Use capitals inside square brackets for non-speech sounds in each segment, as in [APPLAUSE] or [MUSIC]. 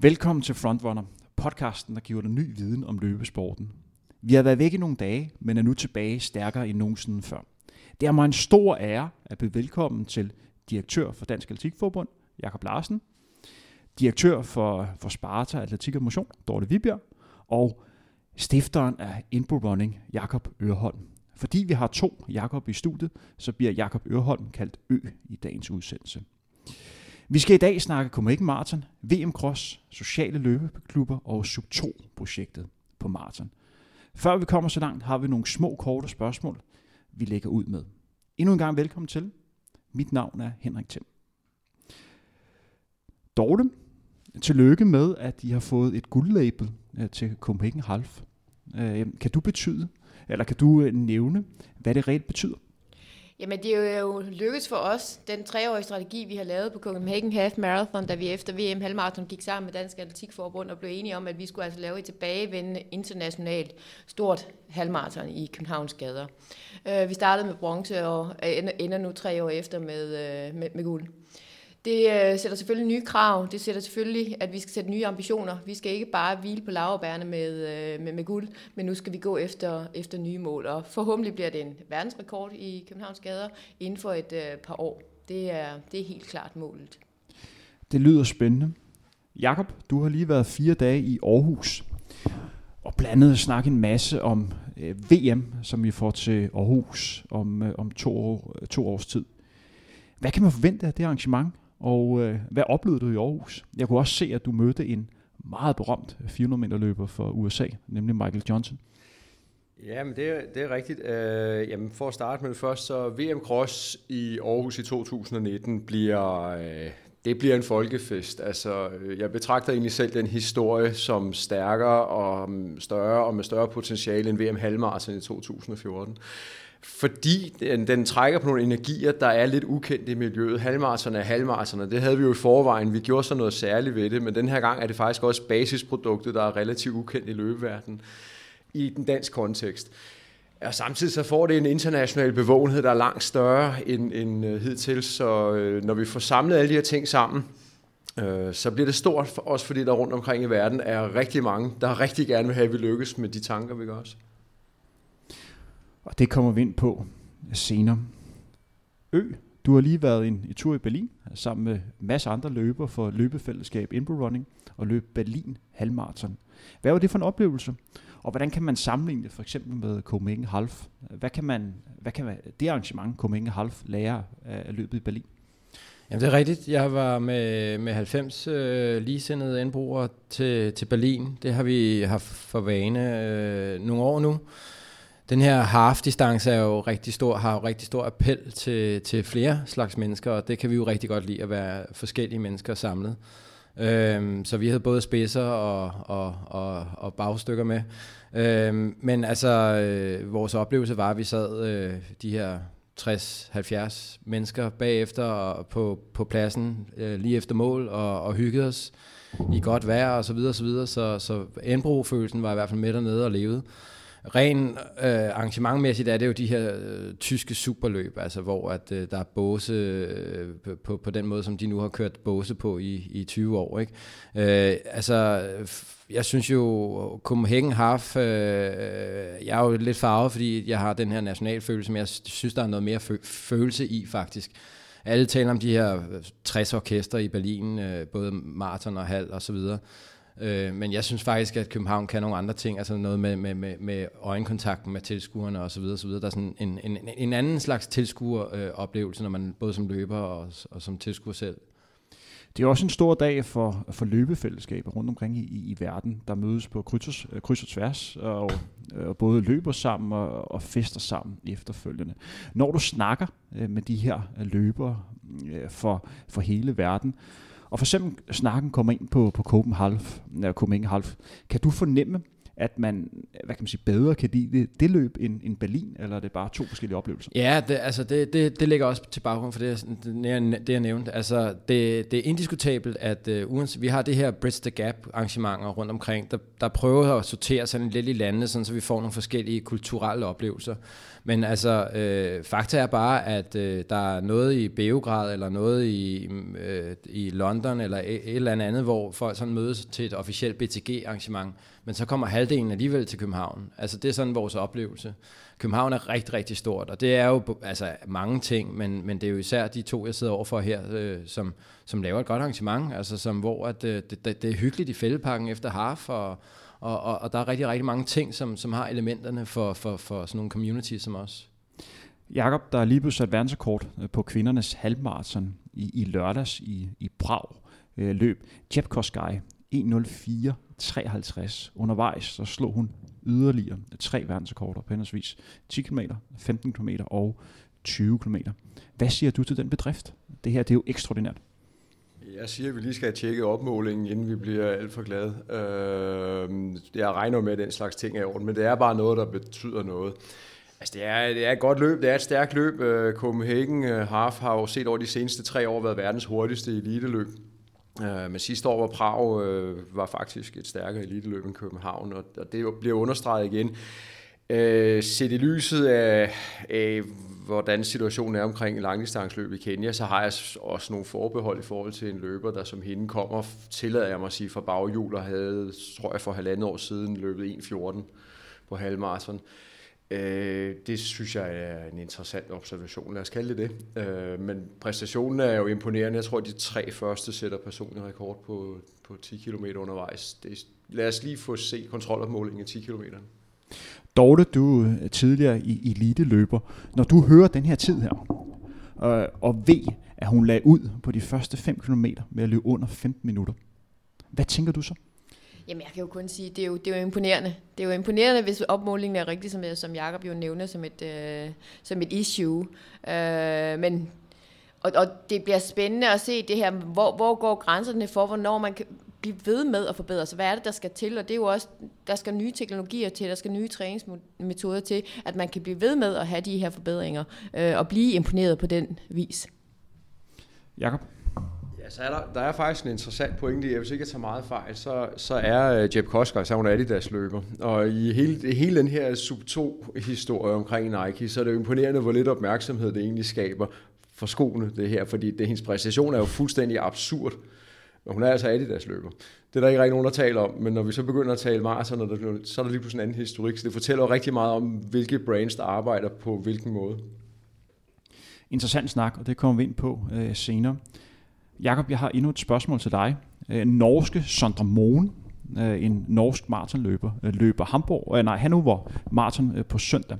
Velkommen til Frontrunner, podcasten, der giver dig ny viden om løbesporten. Vi har været væk i nogle dage, men er nu tilbage stærkere end nogensinde før. Det er mig en stor ære at byde velkommen til direktør for Dansk Atletikforbund, Jakob Larsen, direktør for, for Sparta Atletik og Motion, Dorte Vibjerg, og stifteren af Inbo Running, Jakob Ørholm. Fordi vi har to Jakob i studiet, så bliver Jakob Ørholm kaldt Ø i dagens udsendelse. Vi skal i dag snakke Copenhagen Marathon, VM Cross, sociale løbeklubber og Sub2-projektet på maraton. Før vi kommer så langt, har vi nogle små korte spørgsmål, vi lægger ud med. Endnu en gang velkommen til. Mit navn er Henrik Thiem. Dorte, tillykke med, at I har fået et guldlabel øh, til Copenhagen Half. Øh, kan du betyde, eller kan du øh, nævne, hvad det reelt betyder? Jamen, det er jo lykkedes for os, den treårige strategi, vi har lavet på Copenhagen Half Marathon, da vi efter VM Halvmarathon gik sammen med Dansk Atletikforbund og blev enige om, at vi skulle altså lave et tilbagevendende internationalt stort halvmarathon i Københavns gader. Øh, vi startede med bronze og ender nu tre år efter med, øh, med, med guld. Det øh, sætter selvfølgelig nye krav. Det sætter selvfølgelig, at vi skal sætte nye ambitioner. Vi skal ikke bare hvile på laverbærene med, øh, med, med guld, men nu skal vi gå efter, efter nye mål. Og forhåbentlig bliver det en verdensrekord i Københavns gader inden for et øh, par år. Det er, det er helt klart målet. Det lyder spændende. Jakob, du har lige været fire dage i Aarhus og blandet snak en masse om øh, VM, som vi får til Aarhus om, øh, om to, år, to års tid. Hvad kan man forvente af det arrangement? Og øh, hvad oplevede du i Aarhus? Jeg kunne også se, at du mødte en meget berømt øh, 400 meter løber for USA, nemlig Michael Johnson. Jamen, det er, det er rigtigt. Øh, jamen, for at starte med det først, så VM Cross i Aarhus i 2019 bliver, øh, det bliver en folkefest. Altså, øh, jeg betragter egentlig selv den historie som stærkere og mm, større og med større potentiale end VM Halmarsen i 2014 fordi den, den trækker på nogle energier, der er lidt ukendte i miljøet. Halvmarserne er halvmarserne, det havde vi jo i forvejen. Vi gjorde så noget særligt ved det, men den her gang er det faktisk også basisproduktet, der er relativt ukendt i løbeverdenen i den dansk kontekst. Og samtidig så får det en international bevågenhed, der er langt større end, end øh, hidtil, så øh, når vi får samlet alle de her ting sammen, øh, så bliver det stort for os, fordi der rundt omkring i verden er rigtig mange, der rigtig gerne vil have, at vi lykkes med de tanker, vi gør os. Og det kommer vi ind på senere. Ø, du har lige været en, en tur i Berlin sammen med masser andre løber for løbefællesskab Inbro Running og løb Berlin Halmarathon. Hvad var det for en oplevelse? Og hvordan kan man sammenligne det for eksempel med Copenhagen Half? Hvad kan, man, hvad kan man, det arrangement Copenhagen Half lære af løbet i Berlin? Jamen det er rigtigt. Jeg var med, med 90 øh, ligesindede indbrugere til, til Berlin. Det har vi haft for vane øh, nogle år nu den her half-distance er jo rigtig stor, har jo rigtig stor appel til, til flere slags mennesker, og det kan vi jo rigtig godt lide at være forskellige mennesker samlet. Øhm, så vi havde både spidser og, og, og, og bagstykker med. Øhm, men altså, øh, vores oplevelse var, at vi sad øh, de her 60-70 mennesker bagefter på, på pladsen øh, lige efter mål og, og hyggede os i godt vejr og så videre, og så videre. Så, så Enbro-følelsen var i hvert fald med dernede og levede. Ren øh, arrangementmæssigt er det jo de her øh, tyske superløb, altså hvor at øh, der er båse øh, på, på den måde, som de nu har kørt båse på i, i 20 år. Ikke? Øh, altså, jeg synes jo, Copenhagen Half, øh, jeg er jo lidt farvet, fordi jeg har den her nationalfølelse, men jeg synes, der er noget mere følelse i faktisk. Alle taler om de her øh, 60 orkester i Berlin, øh, både maraton og halv og så videre. Øh, men jeg synes faktisk, at København kan nogle andre ting, altså noget med, med, med, med øjenkontakten med tilskuerne osv. osv. Der er sådan en, en, en anden slags tilskueroplevelse, når man både som løber og, og som tilskuer selv. Det er også en stor dag for, for løbefællesskaber rundt omkring i, i verden, der mødes på kryds og, kryds og tværs, og, og både løber sammen og, og fester sammen efterfølgende. Når du snakker øh, med de her løbere øh, for, for hele verden, og for eksempel snakken kommer ind på, på Copenhagen Half, Copenhagen Half. Kan du fornemme, at man, hvad kan man sige, bedre kan lide det, det løb end, end Berlin, eller er det bare to forskellige oplevelser? Ja, det, altså det, det, det ligger også til baggrund for det, det, det jeg nævnte. Altså det, det er indiskutabelt, at øh, uh, uanset, vi har det her Bridge the Gap arrangementer rundt omkring, der, der prøver at sortere sådan lidt i landene, sådan, så vi får nogle forskellige kulturelle oplevelser. Men altså, øh, fakta er bare, at øh, der er noget i Beograd, eller noget i, øh, i London, eller et, et eller andet, hvor folk sådan mødes til et officielt BTG-arrangement, men så kommer halvdelen alligevel til København. Altså, det er sådan vores oplevelse. København er rigtig, rigtig stort, og det er jo altså, mange ting, men, men det er jo især de to, jeg sidder overfor her, øh, som, som laver et godt arrangement, altså som, hvor at, øh, det, det, det er hyggeligt i fældepakken efter Harf, og, og, og, og der er rigtig, rigtig mange ting, som, som har elementerne for, for, for sådan nogle communities som os. Jakob, der er lige blevet sat verdensrekord øh, på kvindernes halvmarathon i, i lørdags i, i Prag øh, løb. Jepkoskaj 1.04.53. Undervejs så slog hun yderligere tre verdensrekorder på henholdsvis 10 km, 15 km og 20 km. Hvad siger du til den bedrift? Det her det er jo ekstraordinært. Jeg siger, at vi lige skal tjekke opmålingen, inden vi bliver alt for glade. Øh, jeg regner med, at den slags ting er i orden, men det er bare noget, der betyder noget. Altså, det er, det er et godt løb, det er et stærkt løb. Øh, Copenhagen øh, Half har jo set over de seneste tre år været verdens hurtigste eliteløb. Øh, men sidste år var Prag øh, var faktisk et stærkere eliteløb end København, og, og det bliver understreget igen. Øh, set i lyset af, af, hvordan situationen er omkring langdistansløb i Kenya, så har jeg også nogle forbehold i forhold til en løber, der som hende kommer, tillader jeg mig at sige, fra baghjul og havde, tror jeg, for halvandet år siden løbet 1.14 på halvmarathon. Øh, det synes jeg er en interessant observation, lad os kalde det det. Øh, men præstationen er jo imponerende. Jeg tror, at de tre første sætter personlig rekord på, på 10 km undervejs. Det, lad os lige få se kontrolopmålingen af 10 km. Dorte, du er tidligere i elite-løber. Når du hører den her tid her, øh, og ved, at hun lagde ud på de første 5 km med at løbe under 15 minutter, hvad tænker du så? Jamen, jeg kan jo kun sige, det er jo, det er jo imponerende. Det er jo imponerende, hvis opmålingen er rigtig, som, som Jacob jo nævner som et, øh, som et issue. Øh, men, og, og det bliver spændende at se det her, hvor, hvor går grænserne for, hvornår man kan blive ved med at forbedre sig. Hvad er det, der skal til? Og det er jo også, der skal nye teknologier til, der skal nye træningsmetoder til, at man kan blive ved med at have de her forbedringer, øh, og blive imponeret på den vis. Jakob? Ja, så er der, der er faktisk en interessant pointe i, at hvis ikke jeg tager meget fejl, så, så er uh, Jeb Kosker, så er hun Adidas løber. Og i hele, hele den her Sub-2-historie omkring Nike, så er det jo imponerende, hvor lidt opmærksomhed det egentlig skaber for skoene, det her. Fordi det, hendes præstation er jo fuldstændig absurd. Men hun er altså Adidas løber. Det er der ikke rigtig nogen, der taler om, men når vi så begynder at tale maraton, så er der lige pludselig en anden historik. Så det fortæller jo rigtig meget om, hvilke brands, der arbejder på hvilken måde. Interessant snak, og det kommer vi ind på øh, senere. Jakob, jeg har endnu et spørgsmål til dig. Øh, norske Sondre Mohn, øh, en norsk maratonløber, øh, løber Hamburg, øh, nej, Hannover maraton øh, på søndag.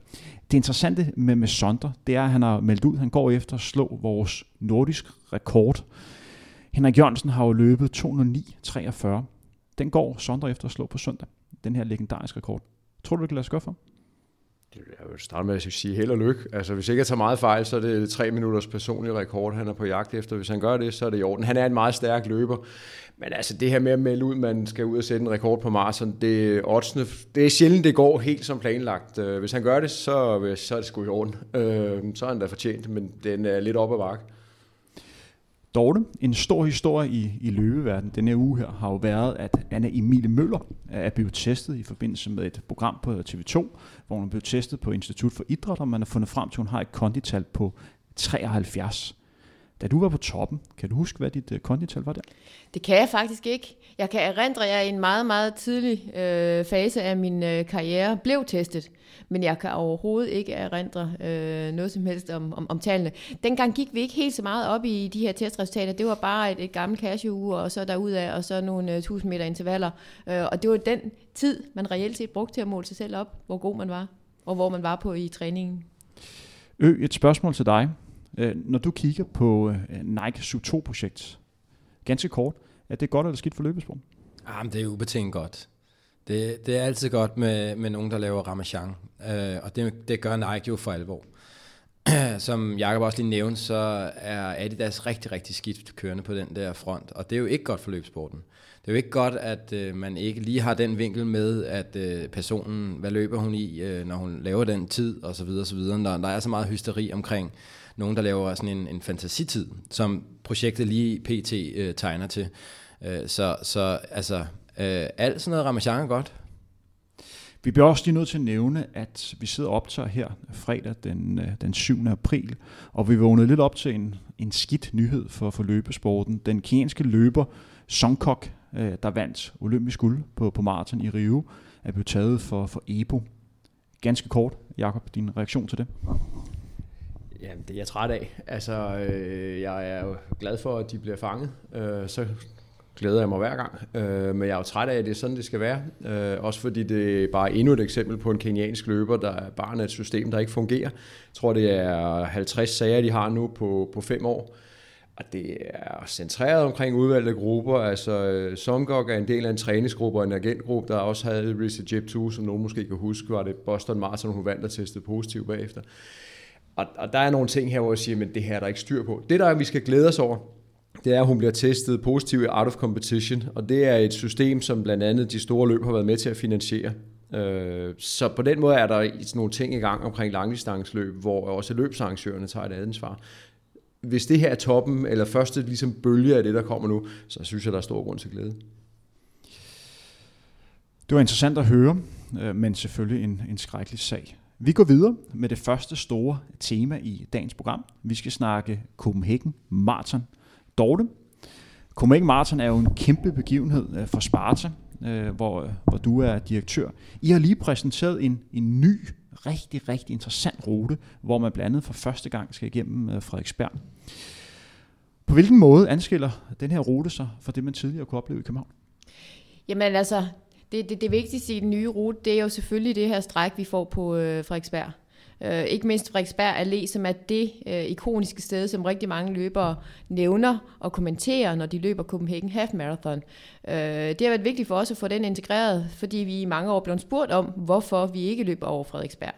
Det interessante med, med Sondre, det er, at han har meldt ud, at han går efter at slå vores nordisk rekord. Henrik Jørgensen har jo løbet 209.43. Den går Sondre efter at slå på søndag, den her legendariske rekord. Tror du, det kan lade sig gøre for? Jeg vil starte med at sige held og lykke. Altså, hvis ikke jeg tager meget fejl, så er det tre minutters personlig rekord, han er på jagt efter. Hvis han gør det, så er det i orden. Han er en meget stærk løber. Men altså, det her med at melde ud, man skal ud og sætte en rekord på maraton, det, oddsene, det er sjældent, det går helt som planlagt. Øh, hvis han gør det, så, så er det sgu i orden. Øh, så er han da fortjent, men den er lidt op ad bakke. Dorte, en stor historie i, i løbeverden denne uge her har jo været, at Anna Emilie Møller er blevet testet i forbindelse med et program på TV2, hvor hun er blevet testet på Institut for Idræt, og man har fundet frem til, at hun har et kondital på 73. Da du var på toppen, kan du huske, hvad dit øh, kondital var der? Det kan jeg faktisk ikke. Jeg kan erindre, at jeg i en meget, meget tidlig øh, fase af min øh, karriere blev testet men jeg kan overhovedet ikke erindre øh, noget som helst om, om, om tallene. Dengang gik vi ikke helt så meget op i de her testresultater. Det var bare et, et gammelt cashew og så derudaf, og så nogle øh, 1000 meter intervaller. Øh, og det var den tid, man reelt set brugte til at måle sig selv op, hvor god man var, og hvor man var på i træningen. Ø, et spørgsmål til dig. Øh, når du kigger på øh, Nike Sub 2-projekt, ganske kort, er det godt eller skidt for løbesporten? Ah, Jamen, det er ubetinget godt. Det, det er altid godt med, med nogen, der laver ramachan, øh, og det, det gør Nike jo for alvor. [CLEARS THROAT] Som Jacob også lige nævnte, så er Adidas rigtig, rigtig skidt kørende på den der front, og det er jo ikke godt for løbsporten. Det er jo ikke godt, at øh, man ikke lige har den vinkel med, at øh, personen, hvad løber hun i, øh, når hun laver den tid, og så videre, og videre. Der, der er så meget hysteri omkring nogen, der laver sådan en, en fantasitid, som projektet lige pt. Øh, tegner til. Øh, så, så altså, Øh, alt sådan noget ramachan er godt. Vi bliver også lige nødt til at nævne, at vi sidder og optager her fredag den, øh, den 7. april, og vi vågnede lidt op til en, en skidt nyhed for, for løbesporten. Den kenyanske løber Songkok, øh, der vandt olympisk guld på, på maraton i Rio, er blevet taget for, for EPO. Ganske kort, Jakob, din reaktion til det? Jamen, det er jeg træt af. Altså, øh, jeg er jo glad for, at de bliver fanget. Øh, så glæder jeg mig hver gang. Øh, men jeg er jo træt af, at det er sådan, det skal være. Øh, også fordi det er bare endnu et eksempel på en keniansk løber, der er bare et system, der ikke fungerer. Jeg tror, det er 50 sager, de har nu på, på fem år. Og det er centreret omkring udvalgte grupper. Altså, øh, Songok er en del af en træningsgruppe og en agentgruppe, der også havde Risa Jep 2, som nogen måske kan huske, var det Boston Marathon, hun vandt og testede positiv bagefter. Og, og der er nogle ting her, hvor jeg siger, men det her er der ikke styr på. Det der, vi skal glæde os over, det er, at hun bliver testet positiv i out of competition, og det er et system, som blandt andet de store løb har været med til at finansiere. Øh, så på den måde er der nogle ting i gang omkring langdistanceløb, hvor også løbsarrangørerne tager et ansvar. Hvis det her er toppen, eller første ligesom bølge af det, der kommer nu, så synes jeg, der er stor grund til glæde. Det var interessant at høre, øh, men selvfølgelig en, en skrækkelig sag. Vi går videre med det første store tema i dagens program. Vi skal snakke Copenhagen Marathon. Dorte, Copenhagen Marathon er jo en kæmpe begivenhed øh, for Sparta, øh, hvor, hvor du er direktør. I har lige præsenteret en, en ny, rigtig, rigtig interessant rute, hvor man blandt andet for første gang skal igennem øh, Frederiksberg. På hvilken måde anskiller den her rute sig fra det, man tidligere kunne opleve i København? Jamen altså, det, det, det vigtigste i den nye rute, det er jo selvfølgelig det her stræk, vi får på øh, Frederiksberg. Øh, ikke mindst Frederiksberg Allé, som er det øh, ikoniske sted, som rigtig mange løbere nævner og kommenterer, når de løber Copenhagen Half Marathon. Øh, det har været vigtigt for os at få den integreret, fordi vi i mange år blev spurgt om, hvorfor vi ikke løber over Frederiksberg.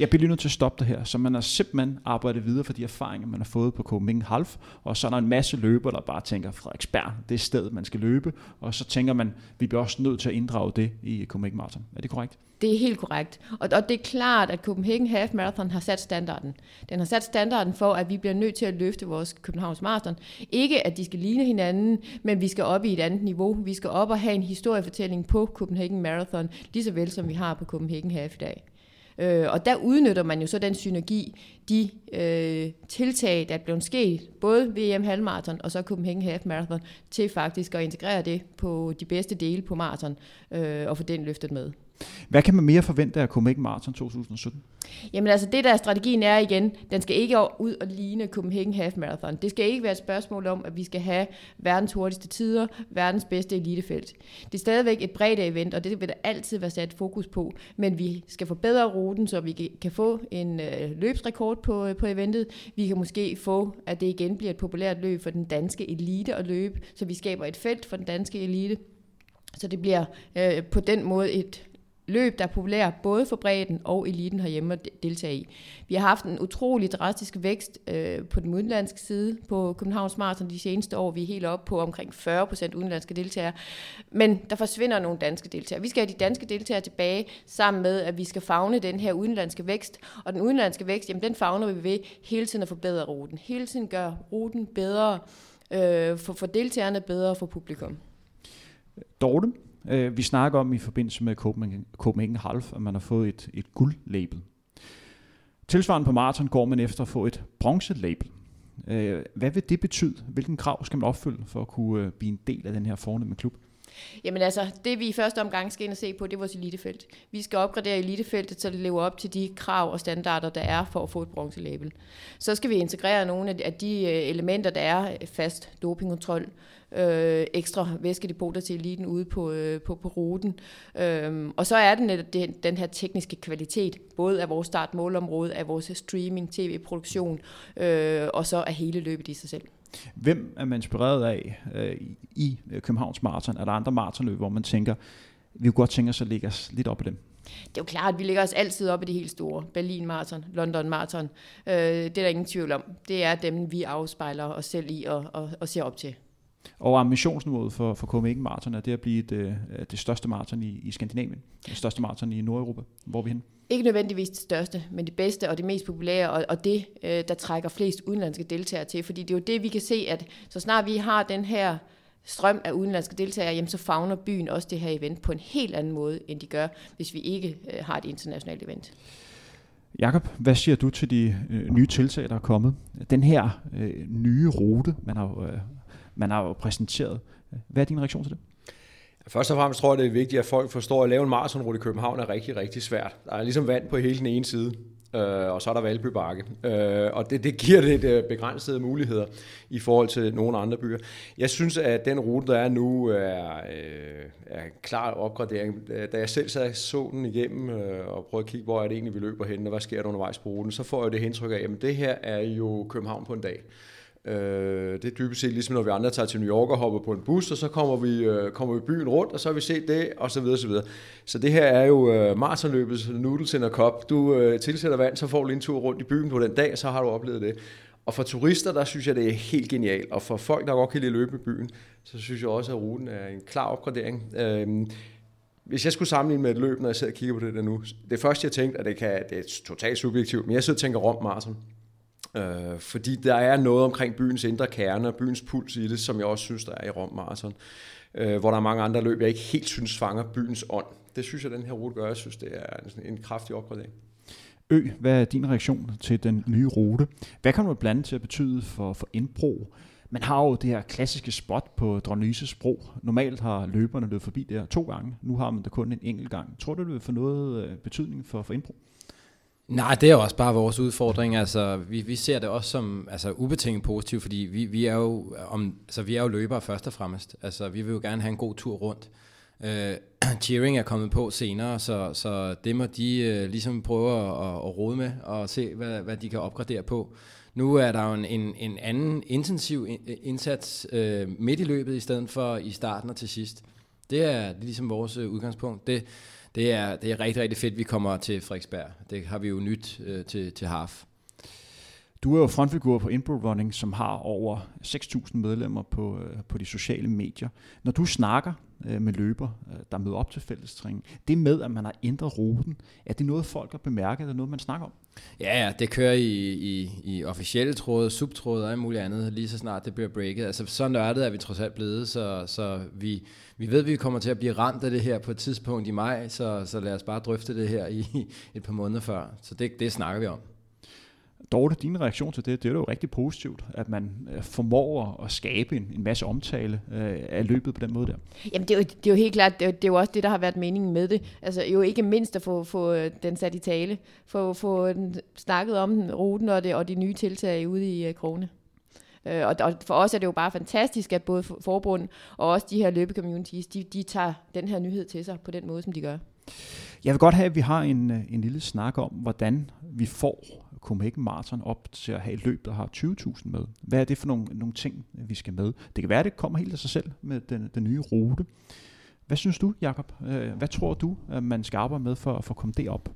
Jeg bliver lige nødt til at stoppe det her. Så man har simpelthen arbejdet videre for de erfaringer, man har fået på Copenhagen Half, og så er der en masse løber, der bare tænker, Frederiksberg, det er stedet, man skal løbe, og så tænker man, vi bliver også nødt til at inddrage det i Copenhagen Marathon. Er det korrekt? Det er helt korrekt. Og, og det er klart, at Copenhagen Half Marathon har sat standarden. Den har sat standarden for, at vi bliver nødt til at løfte vores Københavns Marathon. Ikke at de skal ligne hinanden, men vi skal op i et andet niveau. Vi skal op og have en historiefortælling på Copenhagen Marathon, lige så vel som vi har på Copenhagen Half i dag. Øh, og der udnytter man jo så den synergi, de øh, tiltag, der er blevet sket, både VM halvmarathon og så Copenhagen Half Marathon, til faktisk at integrere det på de bedste dele på maraton øh, og få den løftet med. Hvad kan man mere forvente af Copenhagen Marathon 2017? Jamen altså det der strategien er igen, den skal ikke ud og ligne Copenhagen Half Marathon. Det skal ikke være et spørgsmål om, at vi skal have verdens hurtigste tider, verdens bedste elitefelt. Det er stadigvæk et bredt event, og det vil der altid være sat fokus på, men vi skal forbedre ruten, så vi kan få en øh, løbsrekord på, øh, på eventet. Vi kan måske få, at det igen bliver et populært løb for den danske elite at løbe, så vi skaber et felt for den danske elite. Så det bliver øh, på den måde et løb, der er populære både for bredden og eliten herhjemme at deltage i. Vi har haft en utrolig drastisk vækst øh, på den udenlandske side på Københavns Marathon de seneste år. Vi er helt oppe på omkring 40 procent udenlandske deltagere. Men der forsvinder nogle danske deltagere. Vi skal have de danske deltagere tilbage sammen med, at vi skal fagne den her udenlandske vækst. Og den udenlandske vækst, jamen den fagner vi ved hele tiden at forbedre ruten. Hele tiden gøre ruten bedre øh, for, for deltagerne, bedre for publikum. Dorte, Øh, vi snakker om i forbindelse med Copenhagen, Copenhagen Half, at man har fået et, et guldlabel. Tilsvarende på maraton går man efter at få et bronzelabel. Øh, hvad vil det betyde? Hvilken krav skal man opfylde for at kunne øh, blive en del af den her fornemme klub? Jamen altså, det vi i første omgang skal ind og se på, det er vores elitefelt. Vi skal opgradere elitefeltet, så det lever op til de krav og standarder, der er for at få et bronzelabel. Så skal vi integrere nogle af de øh, elementer, der er øh, fast dopingkontrol, øh, ekstra væskedepoter til eliten ude på, øh, på, på ruten. Øh, og så er det den, den her tekniske kvalitet, både af vores startmålområde, af vores streaming, tv-produktion, øh, og så af hele løbet i sig selv. Hvem er man inspireret af øh, i øh, Københavns Marathon? Er der andre maratonløb, hvor man tænker, vi kunne godt tænke os at lægge os lidt op i dem? Det er jo klart, at vi ligger os altid op i det helt store. Berlin Marathon, London Marathon. Øh, det er der ingen tvivl om. Det er dem, vi afspejler os selv i og, og, og ser op til. Og ambitionsniveauet for, for Copenhagen Marathon er det at blive det, det største maraton i, i Skandinavien, det største maraton i Nordeuropa. Hvor er vi hen? Ikke nødvendigvis det største, men det bedste og det mest populære, og, og det, øh, der trækker flest udenlandske deltagere til. Fordi det er jo det, vi kan se, at så snart vi har den her strøm af udenlandske deltagere, jamen så fagner byen også det her event på en helt anden måde, end de gør, hvis vi ikke øh, har et internationalt event. Jakob, hvad siger du til de øh, nye tiltag, der er kommet? Den her øh, nye rute, man har, øh, man har jo præsenteret. Hvad er din reaktion til det? Først og fremmest tror jeg, det er vigtigt, at folk forstår, at lave en maratonrute i København er rigtig, rigtig svært. Der er ligesom vand på hele den ene side, øh, og så er der Valby Bakke. Øh, og det, det giver lidt øh, begrænsede muligheder i forhold til nogle andre byer. Jeg synes, at den rute, der er nu, er, øh, er en klar opgradering. Da jeg selv sad så den igennem øh, og prøvede at kigge, hvor er det egentlig, vi løber hen, og hvad sker der undervejs på ruten, så får jeg det indtryk af, at det her er jo København på en dag. Øh, det er dybest set ligesom, når vi andre tager til New York og hopper på en bus, og så kommer vi, øh, kommer vi byen rundt, og så har vi set det, og så videre, så videre. Så det her er jo øh, maratonløbets noodles in a cup. Du øh, tilsætter vand, så får du en tur rundt i byen på den dag, og så har du oplevet det. Og for turister, der synes jeg, det er helt genialt. Og for folk, der godt kan lide at løbe i byen, så synes jeg også, at ruten er en klar opgradering. Øh, hvis jeg skulle sammenligne med et løb, når jeg sidder og kigger på det der nu, det første jeg tænkte, at det, kan, det er totalt subjektivt, men jeg sidder og tænker Rom Marathon. Øh, fordi der er noget omkring byens indre kerne og byens puls i det, som jeg også synes, der er i Rom Marathon. Øh, hvor der er mange andre løb, jeg ikke helt synes fanger byens ånd. Det synes jeg, den her rute gør. Jeg synes, det er en, en kraftig opgradering. Ø, hvad er din reaktion til den nye rute? Hvad kan man blande til at betyde for, for indbro? Man har jo det her klassiske spot på Dronyses bro. Normalt har løberne løbet forbi der to gange. Nu har man det kun en enkelt gang. Tror du, det vil få noget øh, betydning for, for indbro? Nej, det er også bare vores udfordring. Altså, vi, vi ser det også som altså, ubetinget positivt, fordi vi, vi, er jo, om, altså, vi er jo løbere først og fremmest. Altså, vi vil jo gerne have en god tur rundt. Uh, [CLEARS THROAT] cheering er kommet på senere, så, så det må de uh, ligesom prøve at, at rode med og se, hvad, hvad de kan opgradere på. Nu er der jo en, en, en anden intensiv indsats uh, midt i løbet, i stedet for i starten og til sidst. Det er, ligesom vores udgangspunkt. Det, det er, det er rigtig, rigtig fedt, vi kommer til Frederiksberg. Det har vi jo nyt øh, til, til Harf. Du er jo frontfigur på Inbro Running, som har over 6.000 medlemmer på, øh, på de sociale medier. Når du snakker øh, med løber, øh, der møder op til fællestræning, det med, at man har ændret ruten, er det noget, folk har bemærket, eller noget, man snakker om? Ja, ja, det kører i, i, i officielle tråde, subtråde og alt muligt andet, lige så snart det bliver breaket. Altså, så nørdet er vi trods alt blevet, så, så vi, vi ved, at vi kommer til at blive ramt af det her på et tidspunkt i maj, så, så lad os bare drøfte det her i et par måneder før. Så det, det snakker vi om. Dorte, din reaktion til det, det er jo rigtig positivt, at man øh, formår at skabe en, en masse omtale øh, af løbet på den måde der. Jamen det er jo, det er jo helt klart, det er, det er jo også det, der har været meningen med det. Altså jo ikke mindst at få, få øh, den sat i tale, få, få den snakket om ruten og, det, og de nye tiltag ude i uh, Krone. Uh, og, og for os er det jo bare fantastisk, at både forbund og også de her løbecommunities, de, de tager den her nyhed til sig på den måde, som de gør. Jeg vil godt have, at vi har en, en lille snak om, hvordan vi får Copenhagen Marathon op til at have et løb, der har 20.000 med. Hvad er det for nogle, nogle ting, vi skal med? Det kan være, at det kommer helt af sig selv med den, den nye rute. Hvad synes du, Jakob? Øh, hvad tror du, at man skal arbejde med for, for at komme derop?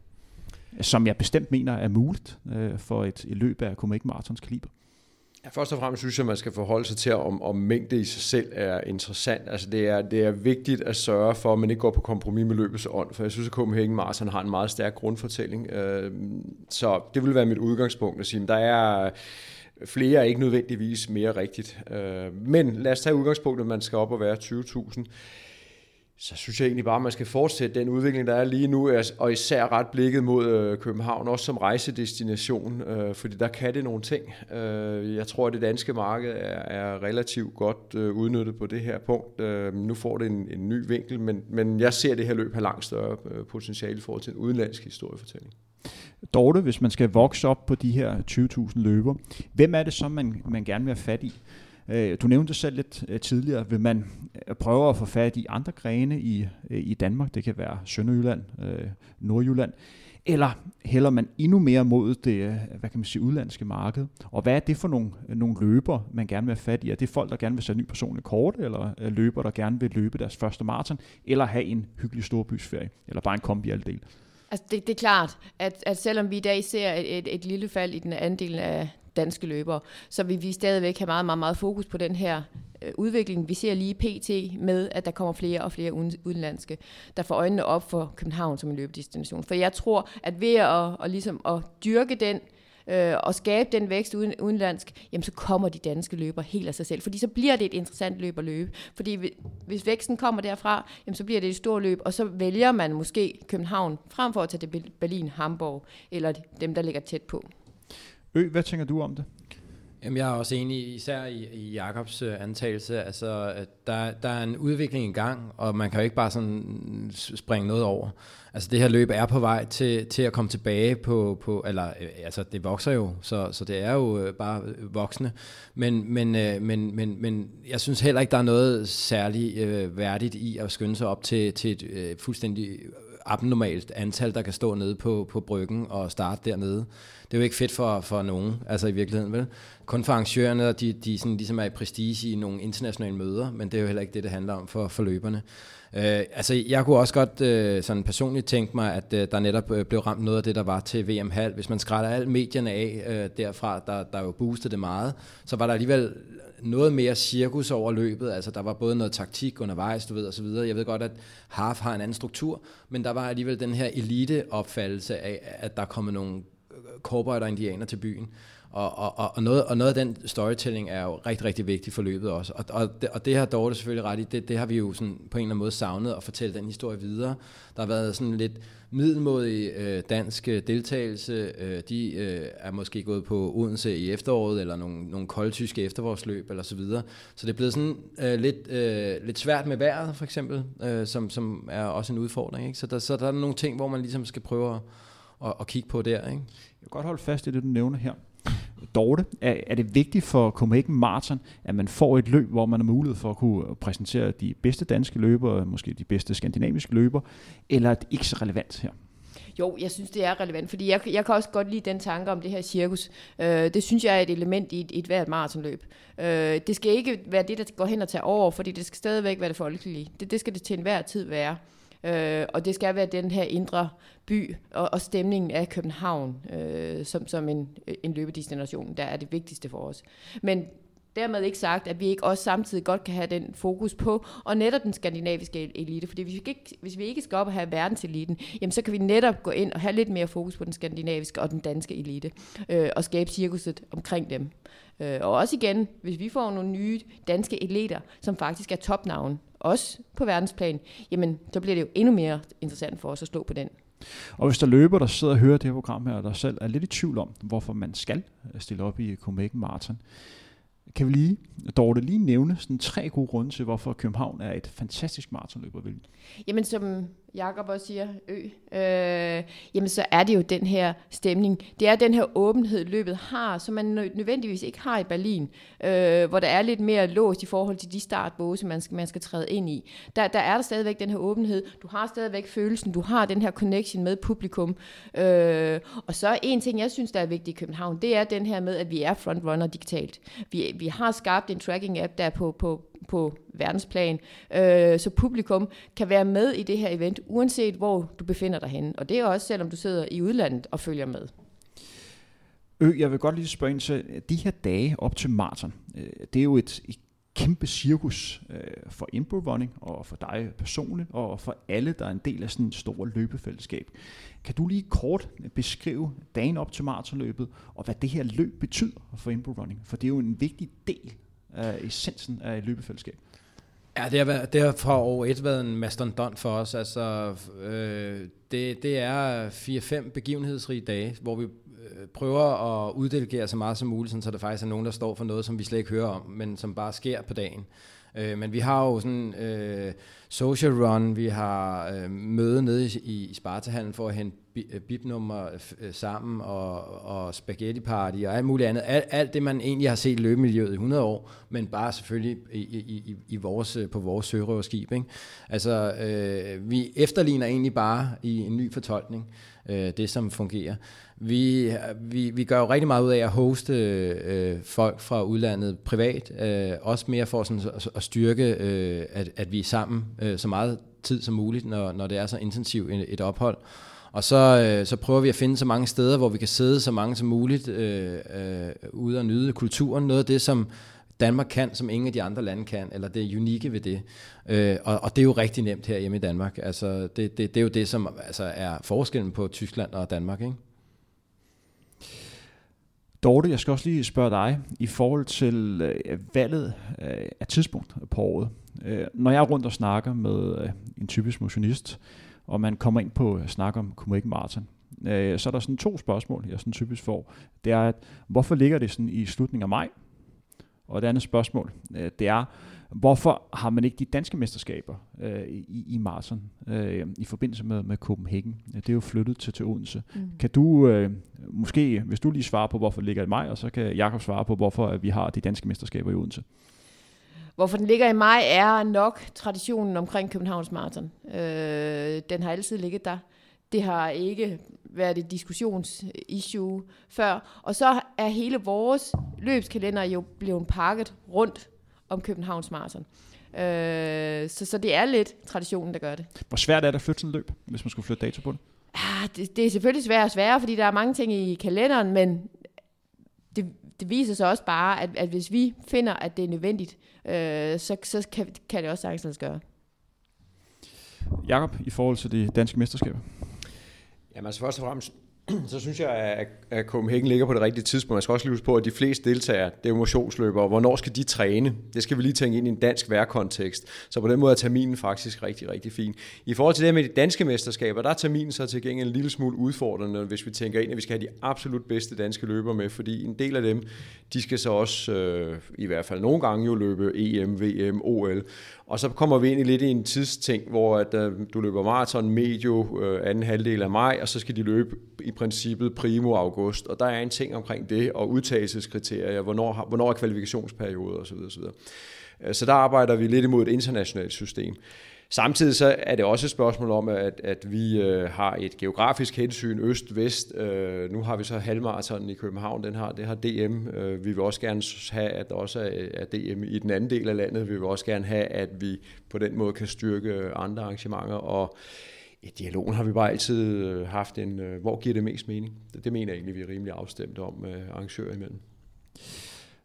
Som jeg bestemt mener er muligt øh, for et, et løb af Copenhagen Marathons kaliber. Ja, først og fremmest synes jeg, at man skal forholde sig til, om, om mængde i sig selv er interessant. Altså det er, det er vigtigt at sørge for, at man ikke går på kompromis med løbets ånd, for jeg synes, at Copenhagen Marathon har en meget stærk grundfortælling. Øh, så det vil være mit udgangspunkt at sige, at der er flere er ikke nødvendigvis mere rigtigt. Øh, men lad os tage udgangspunktet, at man skal op og være 20.000 så synes jeg egentlig bare, at man skal fortsætte den udvikling, der er lige nu, og især ret blikket mod øh, København, også som rejsedestination, øh, fordi der kan det nogle ting. Øh, jeg tror, at det danske marked er, er relativt godt udnyttet på det her punkt. Nu får det en, en ny vinkel, men, men jeg ser det her løb have langt større potentiale i forhold til en udenlandsk historiefortælling. Dorte, hvis man skal vokse op på de her 20.000 løber, hvem er det så, man, man gerne vil have fat i? Øh, du nævnte selv lidt øh, tidligere, vil man øh, prøve at få fat i andre grene i, øh, i Danmark, det kan være Sønderjylland, øh, Nordjylland, eller hælder man endnu mere mod det hvad kan man sige, udlandske marked? Og hvad er det for nogle, nogle løber, man gerne vil have fat i? Er det folk, der gerne vil sætte ny personlig kort, eller løber, der gerne vil løbe deres første maraton, eller have en hyggelig storbysferie, eller bare en kombi alt del? Altså det, det er klart, at, at selvom vi i dag ser et, et, et lille fald i den andel af danske løbere, så vil vi stadigvæk have meget, meget, meget fokus på den her øh, udvikling. Vi ser lige pt. med, at der kommer flere og flere udenlandske, der får øjnene op for København som en løbedestination. For jeg tror, at ved at, at, ligesom at dyrke den øh, og skabe den vækst uden, udenlandsk, jamen så kommer de danske løber helt af sig selv. Fordi så bliver det et interessant løb at løbe. Fordi hvis væksten kommer derfra, jamen så bliver det et stort løb, og så vælger man måske København frem for at tage til Berlin, Hamburg, eller dem, der ligger tæt på. Ø, hvad tænker du om det? Jamen, jeg er også enig, især i, i Jakobs øh, antagelse. Altså, der, der er en udvikling i gang, og man kan jo ikke bare sådan springe noget over. Altså, det her løb er på vej til, til at komme tilbage på, på eller øh, altså, det vokser jo, så, så det er jo øh, bare øh, voksne. Men, men, øh, men, men, men jeg synes heller ikke, der er noget særligt værdigt i at skynde sig op til, til et fuldstændig abnormalt antal, der kan stå nede på, på bryggen og starte dernede. Det er jo ikke fedt for, for nogen, altså i virkeligheden, vel? Kun for arrangørerne, de, de sådan ligesom er i prestige i nogle internationale møder, men det er jo heller ikke det, det handler om for, for løberne. Øh, altså, jeg kunne også godt øh, sådan personligt tænke mig, at øh, der netop øh, blev ramt noget af det, der var til VM halv. Hvis man skrætter alle medierne af øh, derfra, der, der jo boostede det meget, så var der alligevel noget mere cirkus over løbet. Altså, der var både noget taktik undervejs, du ved, og så videre. Jeg ved godt, at Half har en anden struktur, men der var alligevel den her elite-opfattelse af, at der kommer nogle øh, cowboy og indianer til byen. Og, og, og, noget, og noget af den storytelling er jo rigtig, rigtig vigtigt for løbet også. Og, og, det, og det har Dorte selvfølgelig ret i, det, det har vi jo sådan på en eller anden måde savnet at fortælle den historie videre. Der har været sådan lidt middelmodig øh, dansk øh, deltagelse. Øh, de øh, er måske gået på Odense i efteråret, eller nogle, nogle koldtyske efterårsløb, eller så videre. Så det er blevet sådan øh, lidt, øh, lidt svært med vejret, for eksempel, øh, som, som er også en udfordring. Ikke? Så, der, så der er nogle ting, hvor man ligesom skal prøve at, at, at kigge på der. Ikke? Jeg vil godt holde fast i det, du nævner her. Dorte, er, er det vigtigt for Copenhagen Marathon, at man får et løb, hvor man har mulighed for at kunne præsentere de bedste danske løbere, måske de bedste skandinaviske løbere, eller er det ikke så relevant her? Jo, jeg synes, det er relevant, fordi jeg, jeg kan også godt lide den tanke om det her cirkus. Øh, det synes jeg er et element i et, et hvert maratonløb. Øh, det skal ikke være det, der går hen og tager over, fordi det skal stadigvæk være det folkelige. Det, det skal det til enhver tid være. Øh, og det skal være den her indre by og, og stemningen af København øh, som, som en, en løbedestination, der er det vigtigste for os. Men dermed ikke sagt, at vi ikke også samtidig godt kan have den fokus på, og netop den skandinaviske elite, fordi hvis vi ikke, hvis vi ikke skal op og have verdenseliten, jamen så kan vi netop gå ind og have lidt mere fokus på den skandinaviske og den danske elite, øh, og skabe cirkuset omkring dem. Øh, og også igen, hvis vi får nogle nye danske eliter, som faktisk er topnavn, også på verdensplan, jamen så bliver det jo endnu mere interessant for os at stå på den. Og hvis der løber, der sidder og hører det her program her, og der selv er lidt i tvivl om, hvorfor man skal øh, stille op i Copenhagen Marathon, kan vi lige, Dorte, lige nævne sådan tre gode grunde til, hvorfor København er et fantastisk maratonløb at vælge? Jamen, som Jakob også siger, ø, øh, jamen så er det jo den her stemning. Det er den her åbenhed, løbet har, som man nødvendigvis ikke har i Berlin, øh, hvor der er lidt mere låst i forhold til de startbåse, man skal, man skal træde ind i. Der, der er der stadigvæk den her åbenhed. Du har stadigvæk følelsen, du har den her connection med publikum. Øh, og så en ting, jeg synes, der er vigtigt i København, det er den her med, at vi er frontrunner digitalt. Vi, vi har skabt en tracking-app, der på, på, på verdensplan, øh, så publikum kan være med i det her event, uanset hvor du befinder dig henne. Og det er også selvom du sidder i udlandet og følger med. Ø, jeg vil godt lige spørge ind til, øh, de her dage op til maraton, øh, det er jo et, et kæmpe cirkus øh, for Impro Running, og for dig personligt, og for alle, der er en del af sådan et stort løbefællesskab. Kan du lige kort beskrive dagen op til maratonløbet, og hvad det her løb betyder for Impro Running? For det er jo en vigtig del øh, essensen af et løbefællesskab. Ja, det har, været, det har fra år et været en mastodont for os. Altså, øh, det, det er 4-5 begivenhedsrige dage, hvor vi øh, prøver at uddelegere så meget som muligt, så der faktisk er nogen, der står for noget, som vi slet ikke hører om, men som bare sker på dagen. Øh, men vi har jo sådan øh, social run, vi har øh, møde nede i, i Spartahallen for at hente bibnummer øh, øh, øh, sammen, og, og spaghetti party og alt muligt andet. Alt, alt det, man egentlig har set i løbemiljøet i 100 år, men bare selvfølgelig i, i, i, i vores, på vores sørøverskib. Ikke? Altså, øh, vi efterligner egentlig bare i en ny fortolkning øh, det, som fungerer. Vi, vi, vi gør jo rigtig meget ud af at hoste øh, folk fra udlandet privat, øh, også mere for sådan, at, at styrke, øh, at, at vi er sammen øh, så meget tid som muligt, når, når det er så intensivt et, et ophold. Og så, øh, så prøver vi at finde så mange steder, hvor vi kan sidde så mange som muligt øh, øh, ude og nyde kulturen. Noget af det, som Danmark kan, som ingen af de andre lande kan, eller det er unikke ved det. Øh, og, og det er jo rigtig nemt her hjemme i Danmark. Altså, det, det, det er jo det, som altså, er forskellen på Tyskland og Danmark. Ikke? Dorte, jeg skal også lige spørge dig i forhold til øh, valget øh, af tidspunkt på året. Øh, når jeg er rundt og snakker med øh, en typisk motionist, og man kommer ind på at snakke om Copenhagen Marathon, øh, så er der sådan to spørgsmål, jeg sådan typisk får. Det er, at hvorfor ligger det sådan i slutningen af maj? Og det andet spørgsmål, øh, det er, hvorfor har man ikke de danske mesterskaber øh, i, i maraton øh, i forbindelse med, med Copenhagen? Det er jo flyttet til, til Odense. Mm. Kan du øh, måske, hvis du lige svarer på, hvorfor det ligger i maj, og så kan Jakob svare på, hvorfor vi har de danske mesterskaber i Odense? Hvorfor den ligger i maj, er nok traditionen omkring Københavns Marathon. Øh, den har altid ligget der. Det har ikke været et diskussionsissue før. Og så er hele vores løbskalender jo blevet pakket rundt om Københavns Marathon. Øh, så, så det er lidt traditionen, der gør det. Hvor svært er det at flytte sådan et løb, hvis man skulle flytte dato på det? Ah, det, det er selvfølgelig svært og sværere, fordi der er mange ting i kalenderen, men det, det viser sig også bare, at, at hvis vi finder, at det er nødvendigt, øh, så, så kan, kan det også sagtens gøre. Jakob, i forhold til de danske mesterskaber? Jamen altså først og fremmest, [CLEARS THROAT] så synes jeg, at Copenhagen ligger på det rigtige tidspunkt. Man skal også lige huske på, at de fleste deltagere, det er motionsløbere. Hvornår skal de træne? Det skal vi lige tænke ind i en dansk værkontekst. Så på den måde er terminen faktisk rigtig, rigtig fin. I forhold til det med de danske mesterskaber, der er terminen så til gengæld en lille smule udfordrende, hvis vi tænker ind, at vi skal have de absolut bedste danske løbere med, fordi en del af dem, de skal så også, øh, i hvert fald nogle gange jo løbe EM, VM, OL. Og så kommer vi ind i lidt i en tidsting, hvor at, øh, du løber maraton medio uh, anden halvdel af maj, og så skal de løbe i princippet primo august. Og der er en ting omkring det, og udtagelseskriterier, hvornår, hvornår er kvalifikationsperioder osv. osv. Øh, så der arbejder vi lidt imod et internationalt system. Samtidig så er det også et spørgsmål om, at, at vi øh, har et geografisk hensyn øst-vest. Øh, nu har vi så halvmarathon i København, den har, det har DM. Øh, vi vil også gerne have, at der også er, er DM i den anden del af landet. Vi vil også gerne have, at vi på den måde kan styrke andre arrangementer. Og i dialogen har vi bare altid øh, haft en, øh, hvor giver det mest mening? Det, det mener jeg egentlig, vi er rimelig afstemt om øh, arrangører imellem.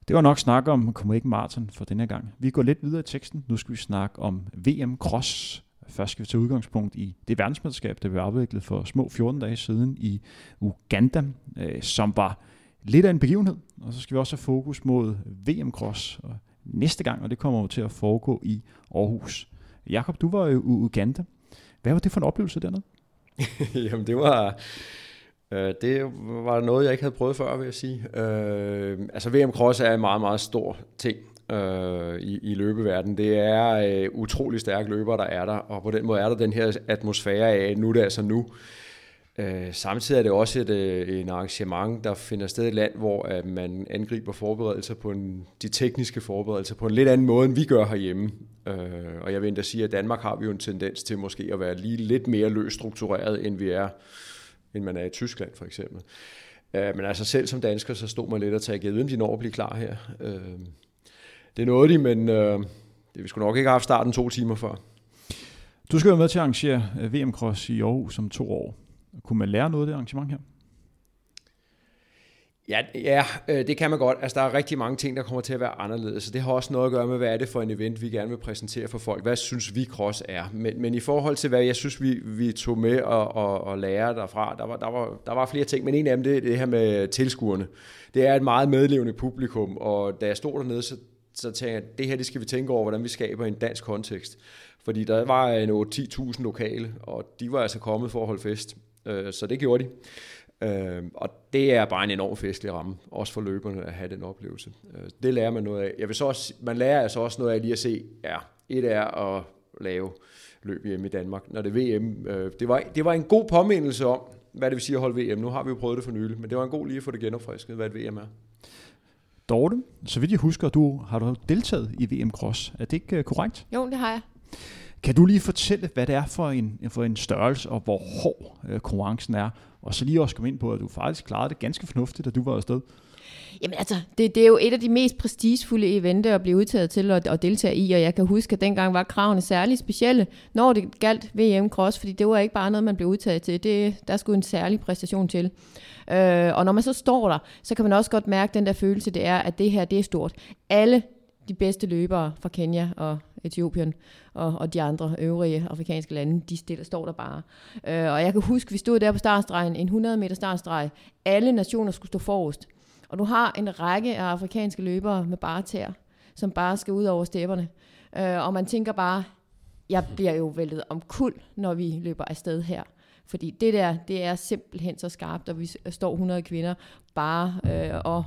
Det var nok snak om kommer ikke Martin for denne gang. Vi går lidt videre i teksten. Nu skal vi snakke om VM Cross. Først skal vi tage udgangspunkt i det verdensmesterskab, der blev afviklet for små 14 dage siden i Uganda, øh, som var lidt af en begivenhed. Og så skal vi også have fokus mod VM Cross og næste gang, og det kommer jo til at foregå i Aarhus. Jakob, du var jo i Uganda. Hvad var det for en oplevelse dernede? [LAUGHS] Jamen det var, Øh, det var noget, jeg ikke havde prøvet før, vil jeg sige. Øh, altså VM Cross er en meget, meget stor ting øh, i, i løbeverdenen. Det er øh, utrolig stærke løbere, der er der, og på den måde er der den her atmosfære af, nu er det altså nu. Øh, samtidig er det også et, øh, en arrangement, der finder sted i et land, hvor at man angriber forberedelser på en, de tekniske forberedelser på en lidt anden måde, end vi gør herhjemme. Øh, og jeg vil endda sige, at Danmark har vi jo en tendens til måske at være lige lidt mere løst struktureret, end vi er end man er i Tyskland for eksempel. Øh, men altså selv som dansker, så stod man lidt og tænkte, jeg ved, om de når at blive klar her. Øh, det nåede de, men øh, det vi skulle nok ikke have haft starten to timer før. Du skal være med til at arrangere øh, VM Cross i Aarhus om to år. Kunne man lære noget af det arrangement her? Ja, ja, øh, det kan man godt. Altså, der er rigtig mange ting, der kommer til at være anderledes, så det har også noget at gøre med, hvad er det for en event, vi gerne vil præsentere for folk. Hvad synes vi cross er? Men, men i forhold til, hvad jeg synes, vi, vi tog med og, og, og lære derfra, der var, der, var, der var flere ting, men en af dem, det er det her med tilskuerne. Det er et meget medlevende publikum, og da jeg stod dernede, så, så tænkte jeg, at det her, det skal vi tænke over, hvordan vi skaber en dansk kontekst. Fordi der var en 8-10.000 lokale, og de var altså kommet for at holde fest. Øh, så det gjorde de. Øh, og det er bare en enorm festlig ramme, også for løberne at have den oplevelse. Øh, det lærer man noget af. Jeg vil så også, man lærer altså også noget af lige at se, ja, et er at lave løb hjemme i Danmark, når det er VM. Øh, det, var, det var en god påmindelse om, hvad det vil sige at holde VM. Nu har vi jo prøvet det for nylig, men det var en god lige at få det genopfrisket, hvad et VM er. Dorte, så vidt jeg husker, du har du deltaget i VM Cross. Er det ikke øh, korrekt? Jo, det har jeg. Kan du lige fortælle, hvad det er for en, for en størrelse, og hvor hård øh, konkurrencen er? Og så lige også komme ind på, at du faktisk klarede det ganske fornuftigt, da du var afsted. Jamen altså, det, det er jo et af de mest prestigefulde eventer at blive udtaget til at, at deltage i, og jeg kan huske, at dengang var kravene særligt specielle, når det galt VM Cross, fordi det var ikke bare noget, man blev udtaget til. Det, der skulle en særlig præstation til. Øh, og når man så står der, så kan man også godt mærke den der følelse, det er, at det her, det er stort. Alle de bedste løbere fra Kenya og Etiopien og, og de andre øvrige afrikanske lande, de stiller, står der bare. Øh, og jeg kan huske, vi stod der på startstregen, en 100 meter startstreg. Alle nationer skulle stå forrest. og du har en række af afrikanske løbere med bare tæer, som bare skal ud over stepperne. Øh, og man tænker bare, jeg bliver jo væltet om kul, når vi løber afsted her. Fordi det der, det er simpelthen så skarpt, og vi står 100 kvinder bare øh, og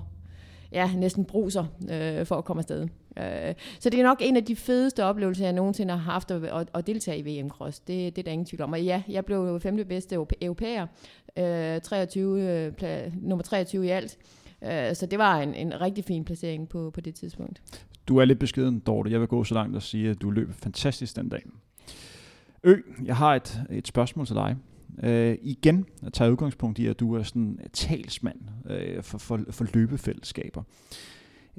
ja, næsten bruser øh, for at komme afsted. Øh, så det er nok en af de fedeste oplevelser, jeg nogensinde har haft at, at, at deltage i VM Cross. Det, det er der ingen tvivl om. Og ja, jeg blev femte bedste europæer, øh, 23, øh, nummer 23 i alt. Øh, så det var en, en rigtig fin placering på, på det tidspunkt. Du er lidt beskeden, Dorte. Jeg vil gå så langt og sige, at du løb fantastisk den dag. Ø, jeg har et, et spørgsmål til dig. Øh, igen at tage udgangspunkt i, at du er sådan talsmand øh, for, for, for løbefællesskaber.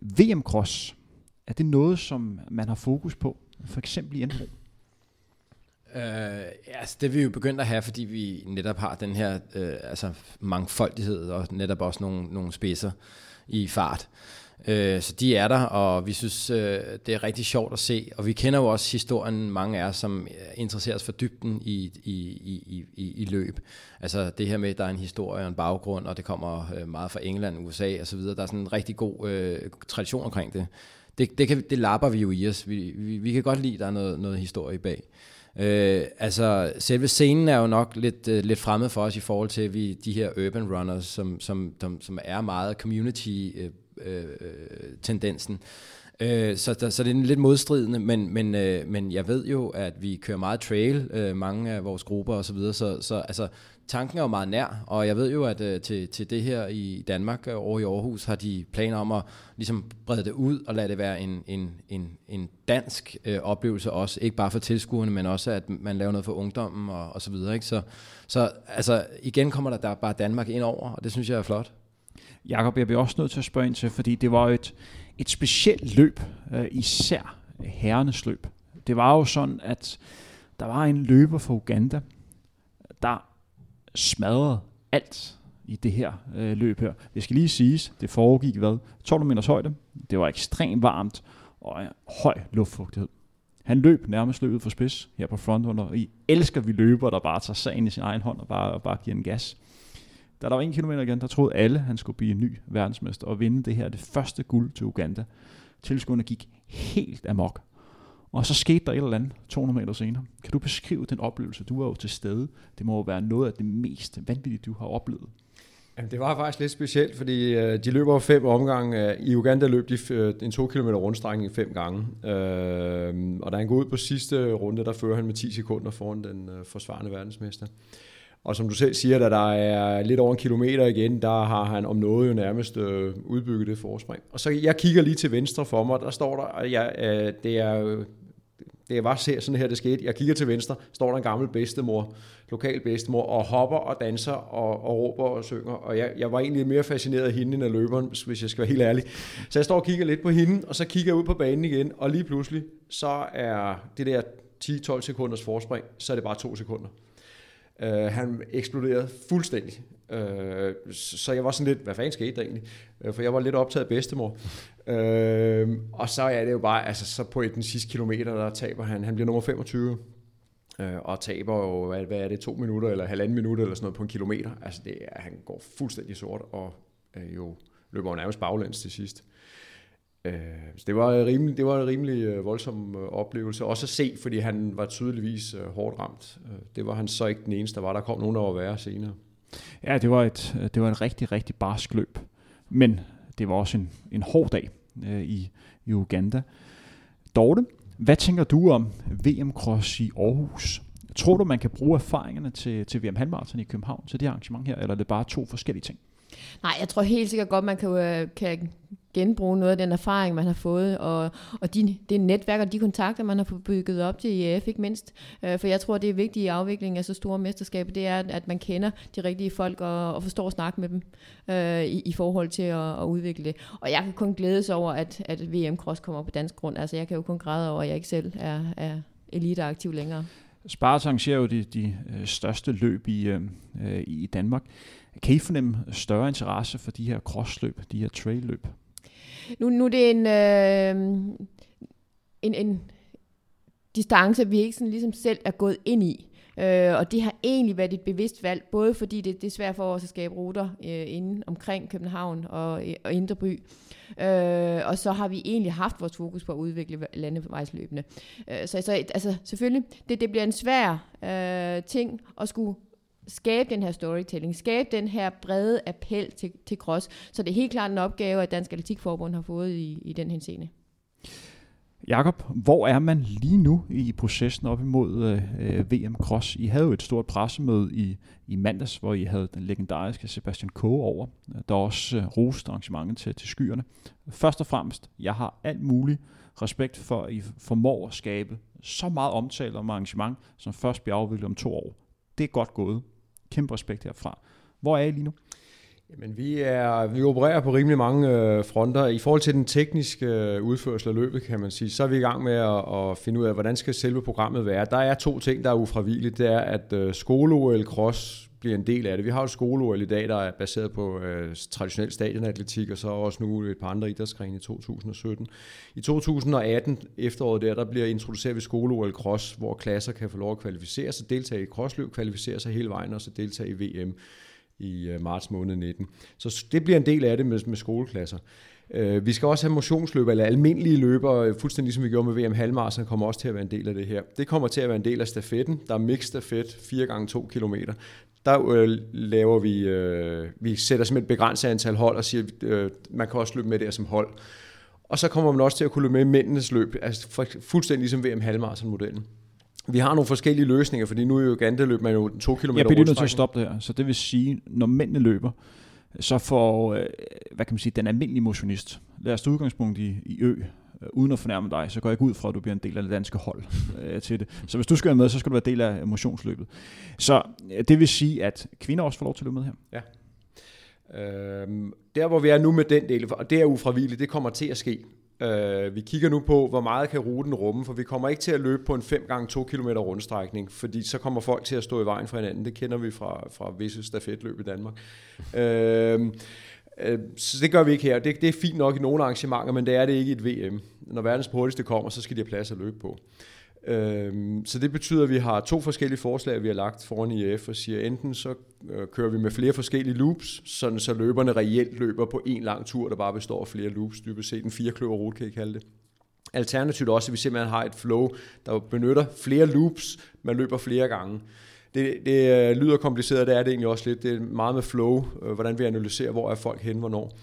VM Cross, er det noget, som man har fokus på, for eksempel i Indbrug? Uh, øh, altså det vi jo begyndt at have, fordi vi netop har den her uh, altså mangfoldighed og netop også nogle, nogle spidser i fart. Øh, så de er der, og vi synes, øh, det er rigtig sjovt at se. Og vi kender jo også historien, mange af os, som øh, interesseres for dybden i, i, i, i, i løb. Altså det her med, at der er en historie og en baggrund, og det kommer meget fra England, USA osv. Der er sådan en rigtig god øh, tradition omkring det. Det, det, kan, det lapper vi jo i os. Vi, vi, vi kan godt lide, at der er noget, noget historie bag. Øh, altså, selve scenen er jo nok lidt, øh, lidt fremmed for os i forhold til vi, de her urban runners, som, som, som, som er meget community øh, øh, tendensen. Øh, så, der, så det er lidt modstridende, men, men, øh, men jeg ved jo, at vi kører meget trail, øh, mange af vores grupper osv., så, videre, så, så altså, tanken er jo meget nær, og jeg ved jo, at øh, til, til det her i Danmark øh, over i Aarhus har de planer om at ligesom brede det ud og lade det være en, en, en, en dansk øh, oplevelse også, ikke bare for tilskuerne, men også at man laver noget for ungdommen og, og så videre. Ikke? Så, så altså, igen kommer der, der bare Danmark ind over, og det synes jeg er flot. Jakob, jeg bliver også nødt til at spørge ind til, fordi det var et, et specielt løb, øh, især herrenes løb. Det var jo sådan, at der var en løber fra Uganda, smadrede alt i det her øh, løb her. Det skal lige siges, det foregik hvad? 12 meters højde. Det var ekstremt varmt og en høj luftfugtighed. Han løb nærmest løbet for spids her på frontrunner, og I elsker vi løber, der bare tager sagen i sin egen hånd og bare, og bare giver en gas. Da der var en kilometer igen, der troede alle, han skulle blive en ny verdensmester og vinde det her, det første guld til Uganda. Tilskuerne gik helt amok. Og så skete der et eller andet 200 meter senere. Kan du beskrive den oplevelse? Du var jo til stede. Det må jo være noget af det mest vanvittige, du har oplevet. Jamen, det var faktisk lidt specielt, fordi øh, de løber fem omgange. Øh, I Uganda løb de øh, en 2 km rundstrækning fem gange. Øh, og da han går ud på sidste runde, der fører han med 10 sekunder foran den øh, forsvarende verdensmester. Og som du selv siger, da der er lidt over en kilometer igen, der har han om noget jo nærmest øh, udbygget det forspring. Og så jeg kigger lige til venstre for mig, der står der, at jeg, øh, det er øh, det var sådan her, det skete. Jeg kigger til venstre, står der en gammel bedstemor, lokal bedstemor, og hopper og danser og, og råber og synger. Og jeg, jeg var egentlig mere fascineret af hende end af løberen, hvis jeg skal være helt ærlig. Så jeg står og kigger lidt på hende, og så kigger jeg ud på banen igen, og lige pludselig, så er det der 10-12 sekunders forspring, så er det bare to sekunder. Øh, han eksploderede fuldstændig. Øh, så jeg var sådan lidt, hvad fanden skete der egentlig? Øh, for jeg var lidt optaget af bedstemor. Øh, og så er det jo bare, altså så på den sidste kilometer, der taber han, han bliver nummer 25. Uh, øh, og taber jo, hvad, hvad er det, to minutter eller halvanden minut eller sådan noget på en kilometer. Altså det er, han går fuldstændig sort og øh, jo løber jo nærmest baglæns til sidst. Øh, så det var, rimelig, det var en rimelig øh, voldsom øh, oplevelse. Også at se, fordi han var tydeligvis hårdt ramt. Det var han så ikke den eneste, der var. Der kom nogen, der var værre senere. Ja, det var et, det var et rigtig, rigtig barsk løb. Men det var også en, en hård dag øh, i, i Uganda. Dorte, hvad tænker du om VM Cross i Aarhus? Tror du, man kan bruge erfaringerne til, til VM Halmarathon i København til det arrangement her, eller er det bare to forskellige ting? Nej, jeg tror helt sikkert godt, man kan, kan genbruge noget af den erfaring, man har fået, og, og de, det netværk og de kontakter, man har fået bygget op til IAF, ikke mindst. Øh, for jeg tror, det er vigtigt i afviklingen af så store mesterskaber, det er, at man kender de rigtige folk og, og forstår at snakke med dem øh, i, i forhold til at, at udvikle det. Og jeg kan kun glædes over, at, at VM Cross kommer på dansk grund. Altså, jeg kan jo kun græde over, at jeg ikke selv er, er eliteaktiv længere. Sparta arrangerer jo de, de øh, største løb i, øh, øh, i Danmark. Kan I fornemme større interesse for de her crossløb, de her trailløb? Nu, nu er det en, øh, en, en distance, vi ikke sådan ligesom selv er gået ind i. Øh, og det har egentlig været et bevidst valg, både fordi det, det er svært for os at skabe ruter øh, inde omkring København og, og Indre By, øh, og så har vi egentlig haft vores fokus på at udvikle landevejsløbende. Øh, så, så altså, selvfølgelig, det, det bliver en svær øh, ting at skulle skabe den her storytelling, skabe den her brede appel til, til cross. Så det er helt klart en opgave, at Dansk Atletikforbund har fået i, i den henseende. Jakob, hvor er man lige nu i processen op imod øh, øh VM Cross? I havde jo et stort pressemøde i, i mandags, hvor I havde den legendariske Sebastian Coe over, der også øh, roste arrangementet til, til skyerne. Først og fremmest, jeg har alt muligt respekt for, at I formår at skabe så meget omtale om arrangement, som først bliver afviklet om to år. Det er godt gået. Kæmpe respekt herfra. Hvor er I lige nu? Jamen, vi, er, vi opererer på rimelig mange øh, fronter. I forhold til den tekniske øh, udførsel af løbet, kan man sige, så er vi i gang med at, at finde ud af, hvordan skal selve programmet være. Der er to ting, der er ufravilligt. Det er, at øh, skole cross bliver en del af det. Vi har jo skole i dag, der er baseret på øh, traditionel stadionatletik, og så også nu et par andre idrætsgrene i 2017. I 2018, efteråret der, der bliver introduceret vi skole cross, hvor klasser kan få lov at kvalificere sig, deltage i crossløb, kvalificere sig hele vejen, og så deltage i VM i øh, marts måned 19. Så det bliver en del af det med, med skoleklasser. Øh, vi skal også have motionsløb, eller almindelige løbere, øh, fuldstændig som vi gjorde med VM Halmarsen, kommer også til at være en del af det her. Det kommer til at være en del af stafetten. Der er mixed stafet, 4 gange 2 km. Der øh, laver vi, øh, vi sætter simpelthen et begrænset antal hold og siger, øh, man kan også løbe med der som hold. Og så kommer man også til at kunne løbe med mændenes løb, altså fuldstændig ligesom VM Halmarsen-modellen. Vi har nogle forskellige løsninger, fordi nu er jo Ganteløb man jo to kilometer Jeg bliver nødt til at stoppe det her. Så det vil sige, når mændene løber, så får, øh, hvad kan man sige, den almindelige motionist, lad os tage udgangspunkt i, i ø, øh, uden at fornærme dig, så går jeg ikke ud fra, at du bliver en del af det danske hold øh, til det. Så hvis du skal være med, så skal du være del af motionsløbet. Så øh, det vil sige, at kvinder også får lov til at løbe med her. Ja. Øhm, der hvor vi er nu med den del, og det er ufravilligt, det kommer til at ske. Øh, vi kigger nu på, hvor meget kan ruten rumme, for vi kommer ikke til at løbe på en 5 gange 2 km rundstrækning, fordi så kommer folk til at stå i vejen for hinanden. Det kender vi fra, fra visse stafetløb i Danmark. øh, Øh, så det gør vi ikke her. Det, det er fint nok i nogle arrangementer, men det er det ikke i et VM. Når verdens hurtigste kommer, så skal de have plads at løbe på. Øh, så det betyder, at vi har to forskellige forslag, vi har lagt foran IF, og siger, enten så øh, kører vi med flere forskellige loops, sådan så løberne reelt løber på en lang tur, der bare består af flere loops, dybest set en firekløver rute, kan I kalde det. Alternativt også, at vi simpelthen har et flow, der benytter flere loops, man løber flere gange. Det, det øh, lyder kompliceret, det er det egentlig også lidt. Det er meget med flow, øh, hvordan vi analyserer, hvor er folk hen, hvornår.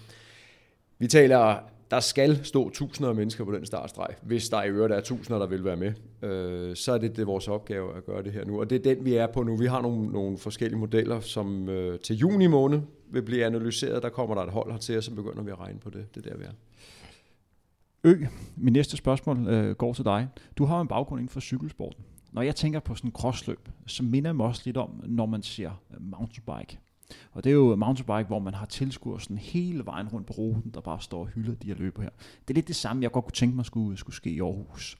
Vi taler der skal stå tusinder af mennesker på den startstreg, hvis der i øvrigt er tusinder, der vil være med. Øh, så er det, det er vores opgave at gøre det her nu. Og det er den, vi er på nu. Vi har nogle, nogle forskellige modeller, som øh, til juni måned vil blive analyseret. Der kommer der et hold hertil, og så begynder vi at regne på det. Det er der, vi er. Ø, min næste spørgsmål øh, går til dig. Du har en baggrund inden for cykelsporten. Når jeg tænker på sådan en crossløb, så minder jeg mig også lidt om, når man ser øh, mountainbike. Og det er jo mountainbike, hvor man har tilskuer sådan hele vejen rundt på ruten, der bare står og hylder de her løber her. Det er lidt det samme, jeg godt kunne tænke mig skulle, skulle ske i Aarhus.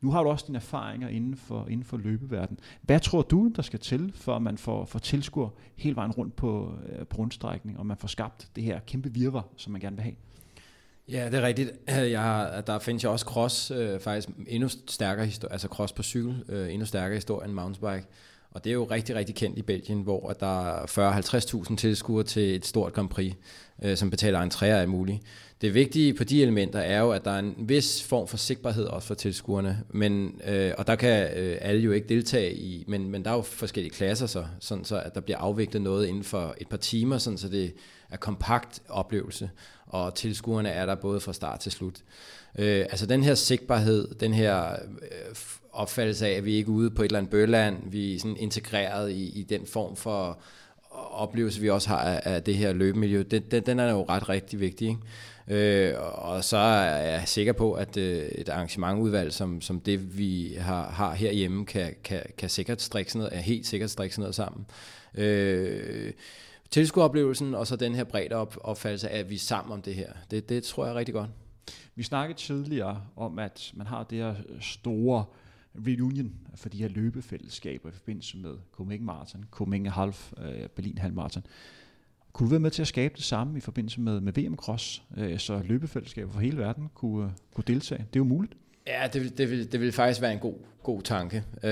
Nu har du også dine erfaringer inden for, inden for løbeverdenen. Hvad tror du, der skal til, for at man får, får tilskuer hele vejen rundt på, øh, på rundstrækning, og man får skabt det her kæmpe virvar, som man gerne vil have? Ja, det er rigtigt. [CLEARS THROAT] Jeg har, der findes jo også cross, øh, faktisk endnu stærkere historie, altså cross på cykel, øh, endnu stærkere historie end mountainbike. Og det er jo rigtig, rigtig kendt i Belgien, hvor der er 40-50.000 tilskuere til et stort Grand Prix, øh, som betaler entréer af muligt. Det vigtige på de elementer er jo, at der er en vis form for sikkerhed også for tilskuerne, men, øh, og der kan øh, alle jo ikke deltage i, men, men der er jo forskellige klasser, så, sådan så at der bliver afviklet noget inden for et par timer, sådan så det er kompakt oplevelse, og tilskuerne er der både fra start til slut. Øh, altså den her sigtbarhed, den her øh, opfattelse af, at vi ikke er ude på et eller andet bøland, vi er sådan integreret i, i den form for oplevelse, vi også har af, af det her løbemiljø, den, den, den er jo ret rigtig vigtig. Ikke? Øh, og så er jeg sikker på, at øh, et arrangementudvalg som, som det, vi har, har herhjemme, kan, kan, kan sikkert strikke sådan noget, er helt sikkert strikke sådan noget sammen. Øh, tilskueroplevelsen, og så den her bredere op, opfattelse af, at vi er sammen om det her. Det, det tror jeg er rigtig godt. Vi snakkede tidligere om, at man har det her store reunion for de her løbefællesskaber i forbindelse med Copenhagen Marathon, Copenhagen Half, øh, Berlin Halvmarathon. Kunne du være med til at skabe det samme i forbindelse med, med VM Cross, øh, så løbefællesskaber fra hele verden kunne, kunne deltage? Det er jo muligt. Ja, det vil, det vil, det vil faktisk være en god, god tanke. Øh,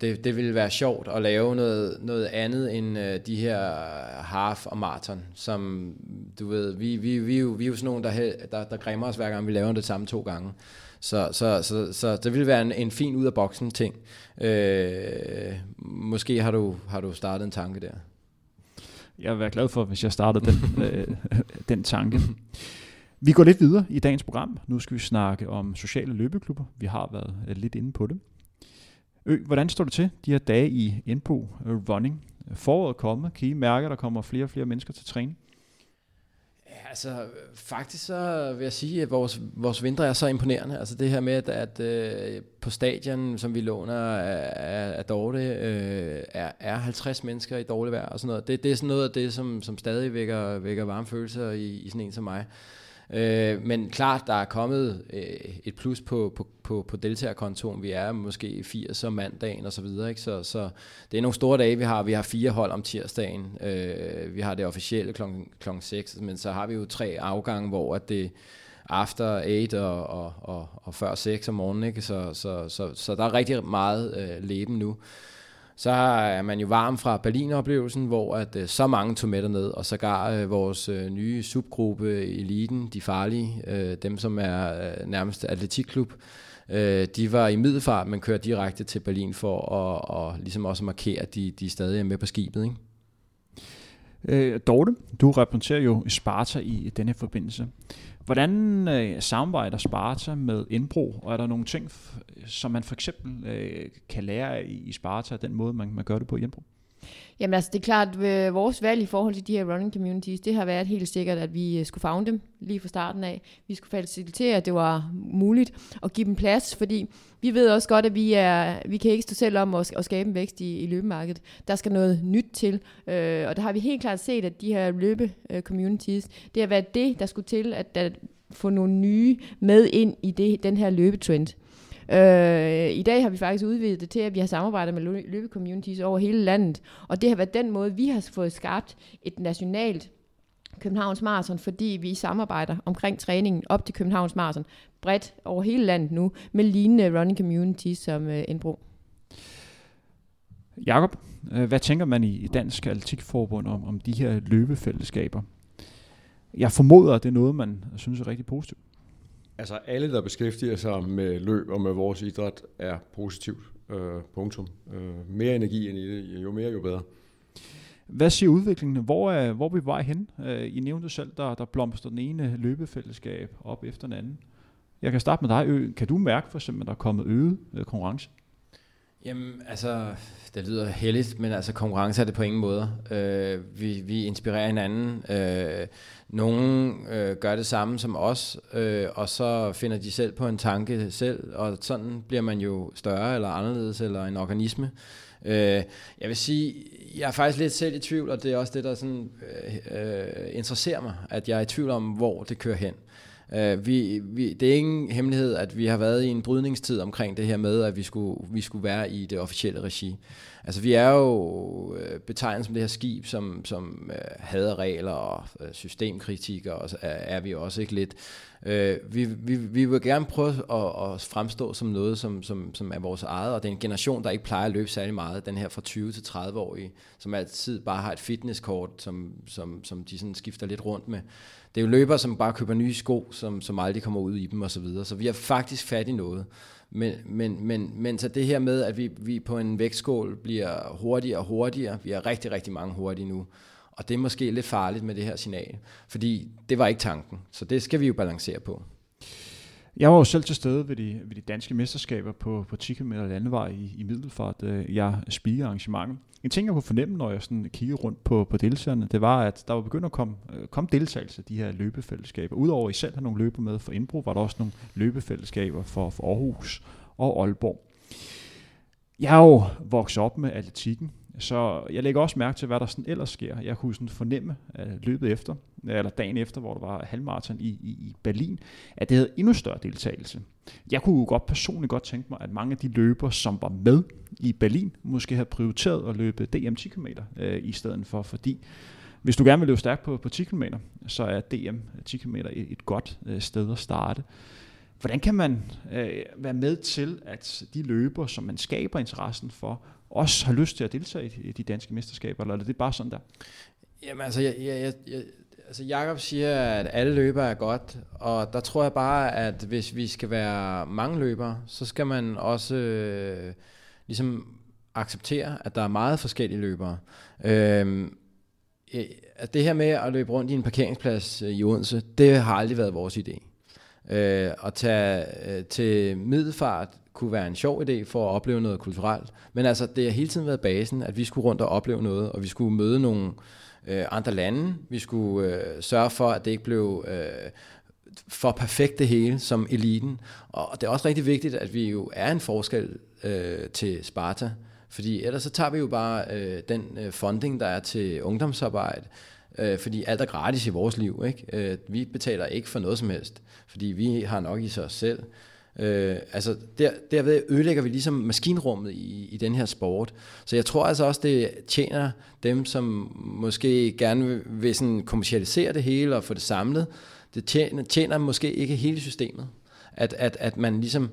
det, det vil være sjovt at lave noget, noget andet end øh, de her half og maraton, som du ved, vi, vi, vi, vi, vi er jo sådan nogen, der, der, der græmmer os hver gang, vi laver det samme to gange. Så, så, så, så det vil være en, en fin ud af boksen ting. Øh, måske har du, har du startet en tanke der. Jeg vil være glad for, hvis jeg startede den, [LAUGHS] øh, den tanke. Vi går lidt videre i dagens program. Nu skal vi snakke om sociale løbeklubber. Vi har været øh, lidt inde på det. Ø, hvordan står det til de her dage i Indbo øh, Running? Foråret kommer. Kan I mærke, at der kommer flere og flere mennesker til træning? Ja, altså faktisk så vil jeg sige, at vores, vores vinter er så imponerende. Altså det her med, at, at øh, på stadion, som vi låner af, af Dorte, øh, er, er 50 mennesker i dårligt vejr og sådan noget. Det, det er sådan noget af det, som, som stadig vækker, vækker varme følelser i, i sådan en som mig. Øh, men klart, der er kommet øh, et plus på, på, på, på deltagerkontoen. Vi er måske 80 om mandagen og så videre. Ikke? Så, så det er nogle store dage, vi har. Vi har fire hold om tirsdagen. Øh, vi har det officielle kl. kl. 6, men så har vi jo tre afgange, hvor at det after 8 og, og, og, og før 6 om morgenen. Ikke? Så, så, så, så der er rigtig meget øh, leben nu. Så er man jo varm fra Berlin-oplevelsen, hvor at øh, så mange tog med ned, og sågar øh, vores øh, nye subgruppe Eliten, de farlige, øh, dem som er øh, nærmest atletikklub, øh, de var i middelfart, men kørte direkte til Berlin for at og ligesom også markere, at de, de stadig er med på skibet. Ikke? Øh, Dorte, du repræsenterer jo Sparta i denne forbindelse. Hvordan øh, samarbejder Sparta med Indbro, og er der nogle ting, som man for eksempel øh, kan lære i Sparta, den måde, man, man gør det på i Indbro? Jamen altså, det er klart, at vores valg i forhold til de her running communities, det har været helt sikkert, at vi øh, skulle fagne dem lige fra starten af. Vi skulle facilitere, at det var muligt at give dem plads, fordi vi ved også godt, at vi, er, vi kan ikke stå selv om at, at skabe en vækst i, i løbemarkedet. Der skal noget nyt til, øh, og der har vi helt klart set, at de her løbe-communities, øh, det har været det, der skulle til, at at få nogle nye med ind i det, den her løbetrend. Øh, I dag har vi faktisk udvidet det til, at vi har samarbejdet med løbecommunities over hele landet, og det har været den måde, vi har fået skabt et nationalt Københavns Marathon, fordi vi samarbejder omkring træningen op til Københavns Marathon bredt over hele landet nu, med lignende running communities som øh, Indbro. Jakob, øh, hvad tænker man i Dansk Atletikforbund om, om de her løbefællesskaber? Jeg formoder, at det er noget, man synes er rigtig positivt. Altså alle, der beskæftiger sig med løb og med vores idræt, er positivt. Øh, punktum. Øh, mere energi end i det, jo mere, jo bedre. Hvad siger udviklingen? Hvor er, hvor er vi vej hen? Øh, I nævnte selv, der, der blomster den ene løbefællesskab op efter den anden. Jeg kan starte med dig, Kan du mærke for eksempel, at der er kommet øget øh, konkurrence? Jamen, altså, det lyder heldigt, men altså konkurrence er det på ingen måde. Øh, vi, vi inspirerer hinanden. Øh, nogle øh, gør det samme som os, øh, og så finder de selv på en tanke selv, og sådan bliver man jo større eller anderledes, eller en organisme. Øh, jeg vil sige, jeg er faktisk lidt selv i tvivl, og det er også det, der sådan, øh, øh, interesserer mig, at jeg er i tvivl om, hvor det kører hen. Øh, vi, vi, det er ingen hemmelighed, at vi har været i en brydningstid omkring det her med, at vi skulle, vi skulle være i det officielle regi. Altså vi er jo øh, betegnet som det her skib, som, som øh, hader regler og øh, systemkritikker, og er, er vi også ikke lidt. Øh, vi, vi, vi vil gerne prøve at, at fremstå som noget, som, som, som er vores eget, og det er en generation, der ikke plejer at løbe særlig meget, den her fra 20 til 30 årige, som altid bare har et fitnesskort, som, som, som de sådan skifter lidt rundt med. Det er jo løbere, som bare køber nye sko, som, som aldrig kommer ud i dem osv., så, videre. så vi har faktisk fat i noget. Men, men, men, men så det her med, at vi, vi på en vægtskål bliver hurtigere og hurtigere, vi er rigtig, rigtig mange hurtige nu, og det er måske lidt farligt med det her signal, fordi det var ikke tanken, så det skal vi jo balancere på. Jeg var jo selv til stede ved de, ved de danske mesterskaber på, på 10 km landevej i, i Middelfart. Øh, jeg spiger arrangementet. En ting, jeg kunne fornemme, når jeg sådan kiggede rundt på, på deltagerne, det var, at der var begyndt at komme, øh, komme deltagelse af de her løbefællesskaber. Udover at I selv har nogle løber med for Indbro, var der også nogle løbefællesskaber for, for Aarhus og Aalborg. Jeg er jo vokset op med atletikken, så jeg lægger også mærke til, hvad der sådan ellers sker. Jeg kunne sådan fornemme løbet efter, eller dagen efter, hvor der var halvmarathon i, i, i Berlin, at det havde endnu større deltagelse. Jeg kunne jo godt personligt godt tænke mig, at mange af de løber, som var med i Berlin, måske havde prioriteret at løbe DM 10 km øh, i stedet for, fordi hvis du gerne vil løbe stærkt på, på 10 km, så er DM 10 km et, et godt øh, sted at starte. Hvordan kan man øh, være med til, at de løber, som man skaber interessen for, også har lyst til at deltage i de danske mesterskaber, eller er det bare sådan der? Jamen altså, jeg, jeg, jeg, jeg, altså Jacob siger, at alle løber er godt, og der tror jeg bare, at hvis vi skal være mange løbere, så skal man også øh, ligesom acceptere, at der er meget forskellige løbere. Øh, at det her med at løbe rundt i en parkeringsplads øh, i Odense, det har aldrig været vores idé. Øh, at tage øh, til middelfart kunne være en sjov idé for at opleve noget kulturelt. Men altså, det har hele tiden været basen, at vi skulle rundt og opleve noget, og vi skulle møde nogle øh, andre lande. Vi skulle øh, sørge for, at det ikke blev øh, for perfekt det hele som eliten. Og det er også rigtig vigtigt, at vi jo er en forskel øh, til Sparta. Fordi ellers så tager vi jo bare øh, den øh, funding, der er til ungdomsarbejde, øh, fordi alt er gratis i vores liv. Ikke? Øh, vi betaler ikke for noget som helst, fordi vi har nok i sig selv. Øh, altså der, derved ødelægger vi ligesom maskinrummet i, i den her sport. Så jeg tror altså også, det tjener dem, som måske gerne vil, vil sådan kommercialisere det hele og få det samlet. Det tjener, tjener måske ikke hele systemet. At, at, at man ligesom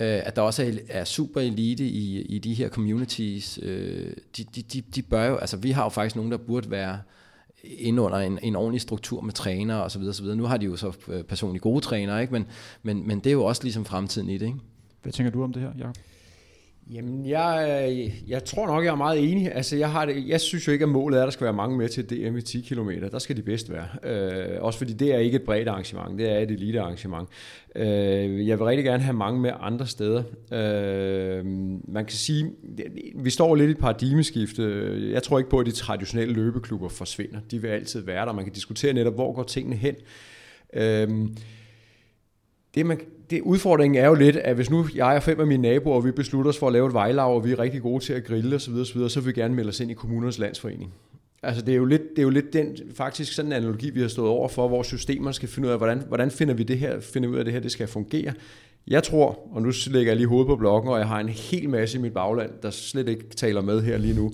øh, at der også er, er super elite i, i de her communities. Øh, de, de, de, de bør jo, altså vi har jo faktisk nogen, der burde være ind under en, en ordentlig struktur med trænere og så videre, så videre. Nu har de jo så øh, personligt gode trænere, ikke? Men, men, men det er jo også ligesom fremtiden i det. Ikke? Hvad tænker du om det her, Jacob? Jamen, jeg, jeg tror nok, jeg er meget enig. Altså, jeg, har det, jeg synes jo ikke, at målet er, at der skal være mange med til DM i 10 km. Der skal de bedst være. Øh, også fordi det er ikke et bredt arrangement, det er et elite arrangement. Øh, jeg vil rigtig gerne have mange med andre steder. Øh, man kan sige, vi står lidt i et paradigmeskifte. Jeg tror ikke på, at de traditionelle løbeklubber forsvinder. De vil altid være der. Man kan diskutere netop, hvor går tingene hen. Øh, det, man, det udfordringen er jo lidt, at hvis nu jeg og fem af mine naboer, og vi beslutter os for at lave et vejlav, og vi er rigtig gode til at grille osv., osv. så vil vi gerne melde os ind i kommunernes landsforening. Altså det er jo lidt, det er jo lidt den, faktisk sådan en analogi, vi har stået over for, hvor systemer skal finde ud af, hvordan, hvordan finder vi det her, finder ud af, at det her det skal fungere. Jeg tror, og nu lægger jeg lige hovedet på blokken, og jeg har en hel masse i mit bagland, der slet ikke taler med her lige nu.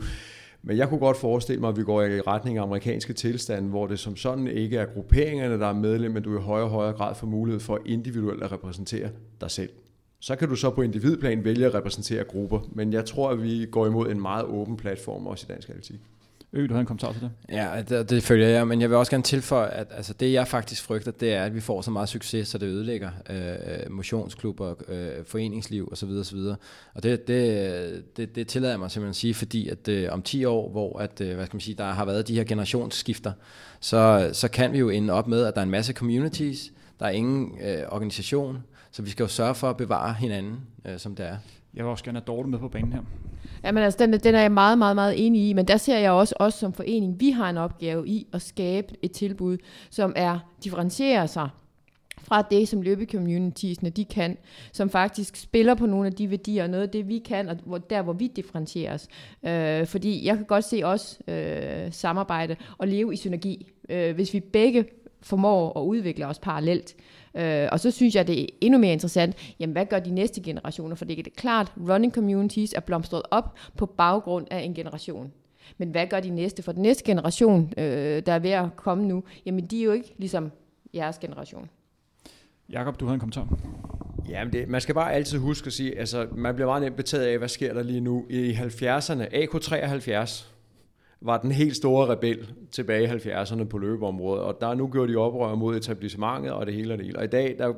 Men jeg kunne godt forestille mig, at vi går i retning af amerikanske tilstande, hvor det som sådan ikke er grupperingerne, der er medlem, men du i højere og højere grad får mulighed for individuelt at repræsentere dig selv. Så kan du så på individplan vælge at repræsentere grupper, men jeg tror, at vi går imod en meget åben platform også i dansk atletik. Ø, du havde en kommentar til det? Ja, det, det følger jeg, men jeg vil også gerne tilføje, at altså, det jeg faktisk frygter, det er, at vi får så meget succes, så det ødelægger øh, øh motionsklubber, øh, foreningsliv osv. osv. Og det, det, det, det tillader jeg mig simpelthen at sige, fordi at øh, om 10 år, hvor at, øh, hvad skal man sige, der har været de her generationsskifter, så, så kan vi jo ende op med, at der er en masse communities, der er ingen øh, organisation, så vi skal jo sørge for at bevare hinanden, øh, som det er. Jeg vil også gerne have Dorte med på banen her. Jamen altså, den, den er jeg meget, meget, meget enig i, men der ser jeg også os som forening, vi har en opgave i at skabe et tilbud, som er differentierer sig fra det, som løbecommunitiesne de kan, som faktisk spiller på nogle af de værdier, noget af det, vi kan, og hvor, der, hvor vi differentierer os. Øh, fordi jeg kan godt se os øh, samarbejde og leve i synergi. Øh, hvis vi begge formår at udvikle os parallelt. Øh, og så synes jeg, det er endnu mere interessant, jamen hvad gør de næste generationer? For det er klart, running communities er blomstret op på baggrund af en generation. Men hvad gør de næste? For den næste generation, øh, der er ved at komme nu, jamen de er jo ikke ligesom jeres generation. Jakob, du har en kommentar. Jamen, det, man skal bare altid huske at sige, altså man bliver meget nemt betaget af, hvad sker der lige nu. I 70'erne, AK73, var den helt store rebel tilbage i 70'erne på løbeområdet, og der nu gjort de oprør mod etablissementet og det hele og det hele. Og i dag, der,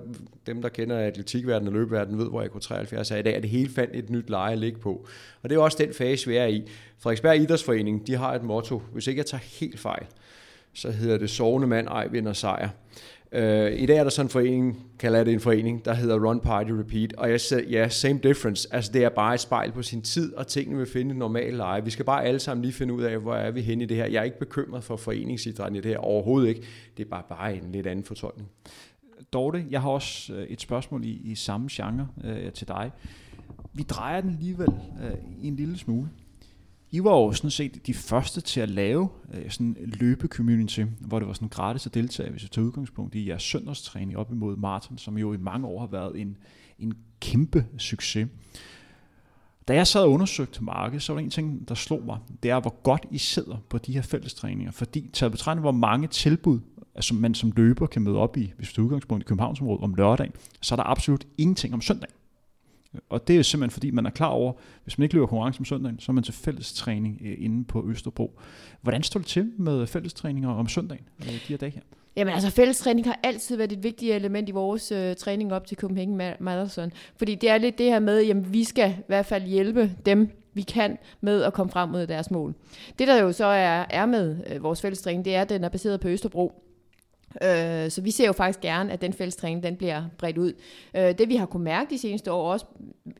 dem der kender atletikverdenen og løbeverdenen, ved, hvor AK73 er i dag, er det hele fandt et nyt leje at ligge på. Og det er også den fase, vi er i. Frederiksberg Idrætsforening, de har et motto, hvis ikke jeg tager helt fejl, så hedder det sovende mand, ej vinder sejr. Uh, I dag er der sådan en forening, kalder jeg det en forening, der hedder Run Party Repeat, og jeg siger, ja, same difference, altså det er bare et spejl på sin tid, og tingene vil finde normal leje. Vi skal bare alle sammen lige finde ud af, hvor er vi henne i det her. Jeg er ikke bekymret for foreningsidrætten i det her, overhovedet ikke. Det er bare, bare en lidt anden fortolkning. Dorte, jeg har også øh, et spørgsmål i, i samme genre øh, til dig. Vi drejer den alligevel øh, en lille smule. I var jo sådan set de første til at lave øh, sådan en løbe-community, hvor det var sådan gratis at deltage, hvis vi tager udgangspunkt i jeres søndagstræning op imod maraton, som jo i mange år har været en, en kæmpe succes. Da jeg sad og undersøgte markedet, så var der en ting, der slog mig. Det er, hvor godt I sidder på de her fællestræninger. Fordi taget betragtning, hvor mange tilbud altså man som løber kan møde op i, hvis du er udgangspunkt i Københavnsområdet om lørdagen, så er der absolut ingenting om søndagen. Og det er simpelthen fordi, man er klar over, hvis man ikke løber konkurrence om søndagen, så er man til fællestræning øh, inde på Østerbro. Hvordan står det til med fællestræninger om søndagen øh, de her dage her? Jamen altså, fællestræning har altid været et vigtigt element i vores øh, træning op til Copenhagen Marathon. Fordi det er lidt det her med, at vi skal i hvert fald hjælpe dem, vi kan med at komme frem mod deres mål. Det der jo så er, er med øh, vores fællestræning, det er, at den er baseret på Østerbro. Øh, så vi ser jo faktisk gerne, at den fællestræning den bliver bredt ud. Øh, det vi har kunne mærke de seneste år, også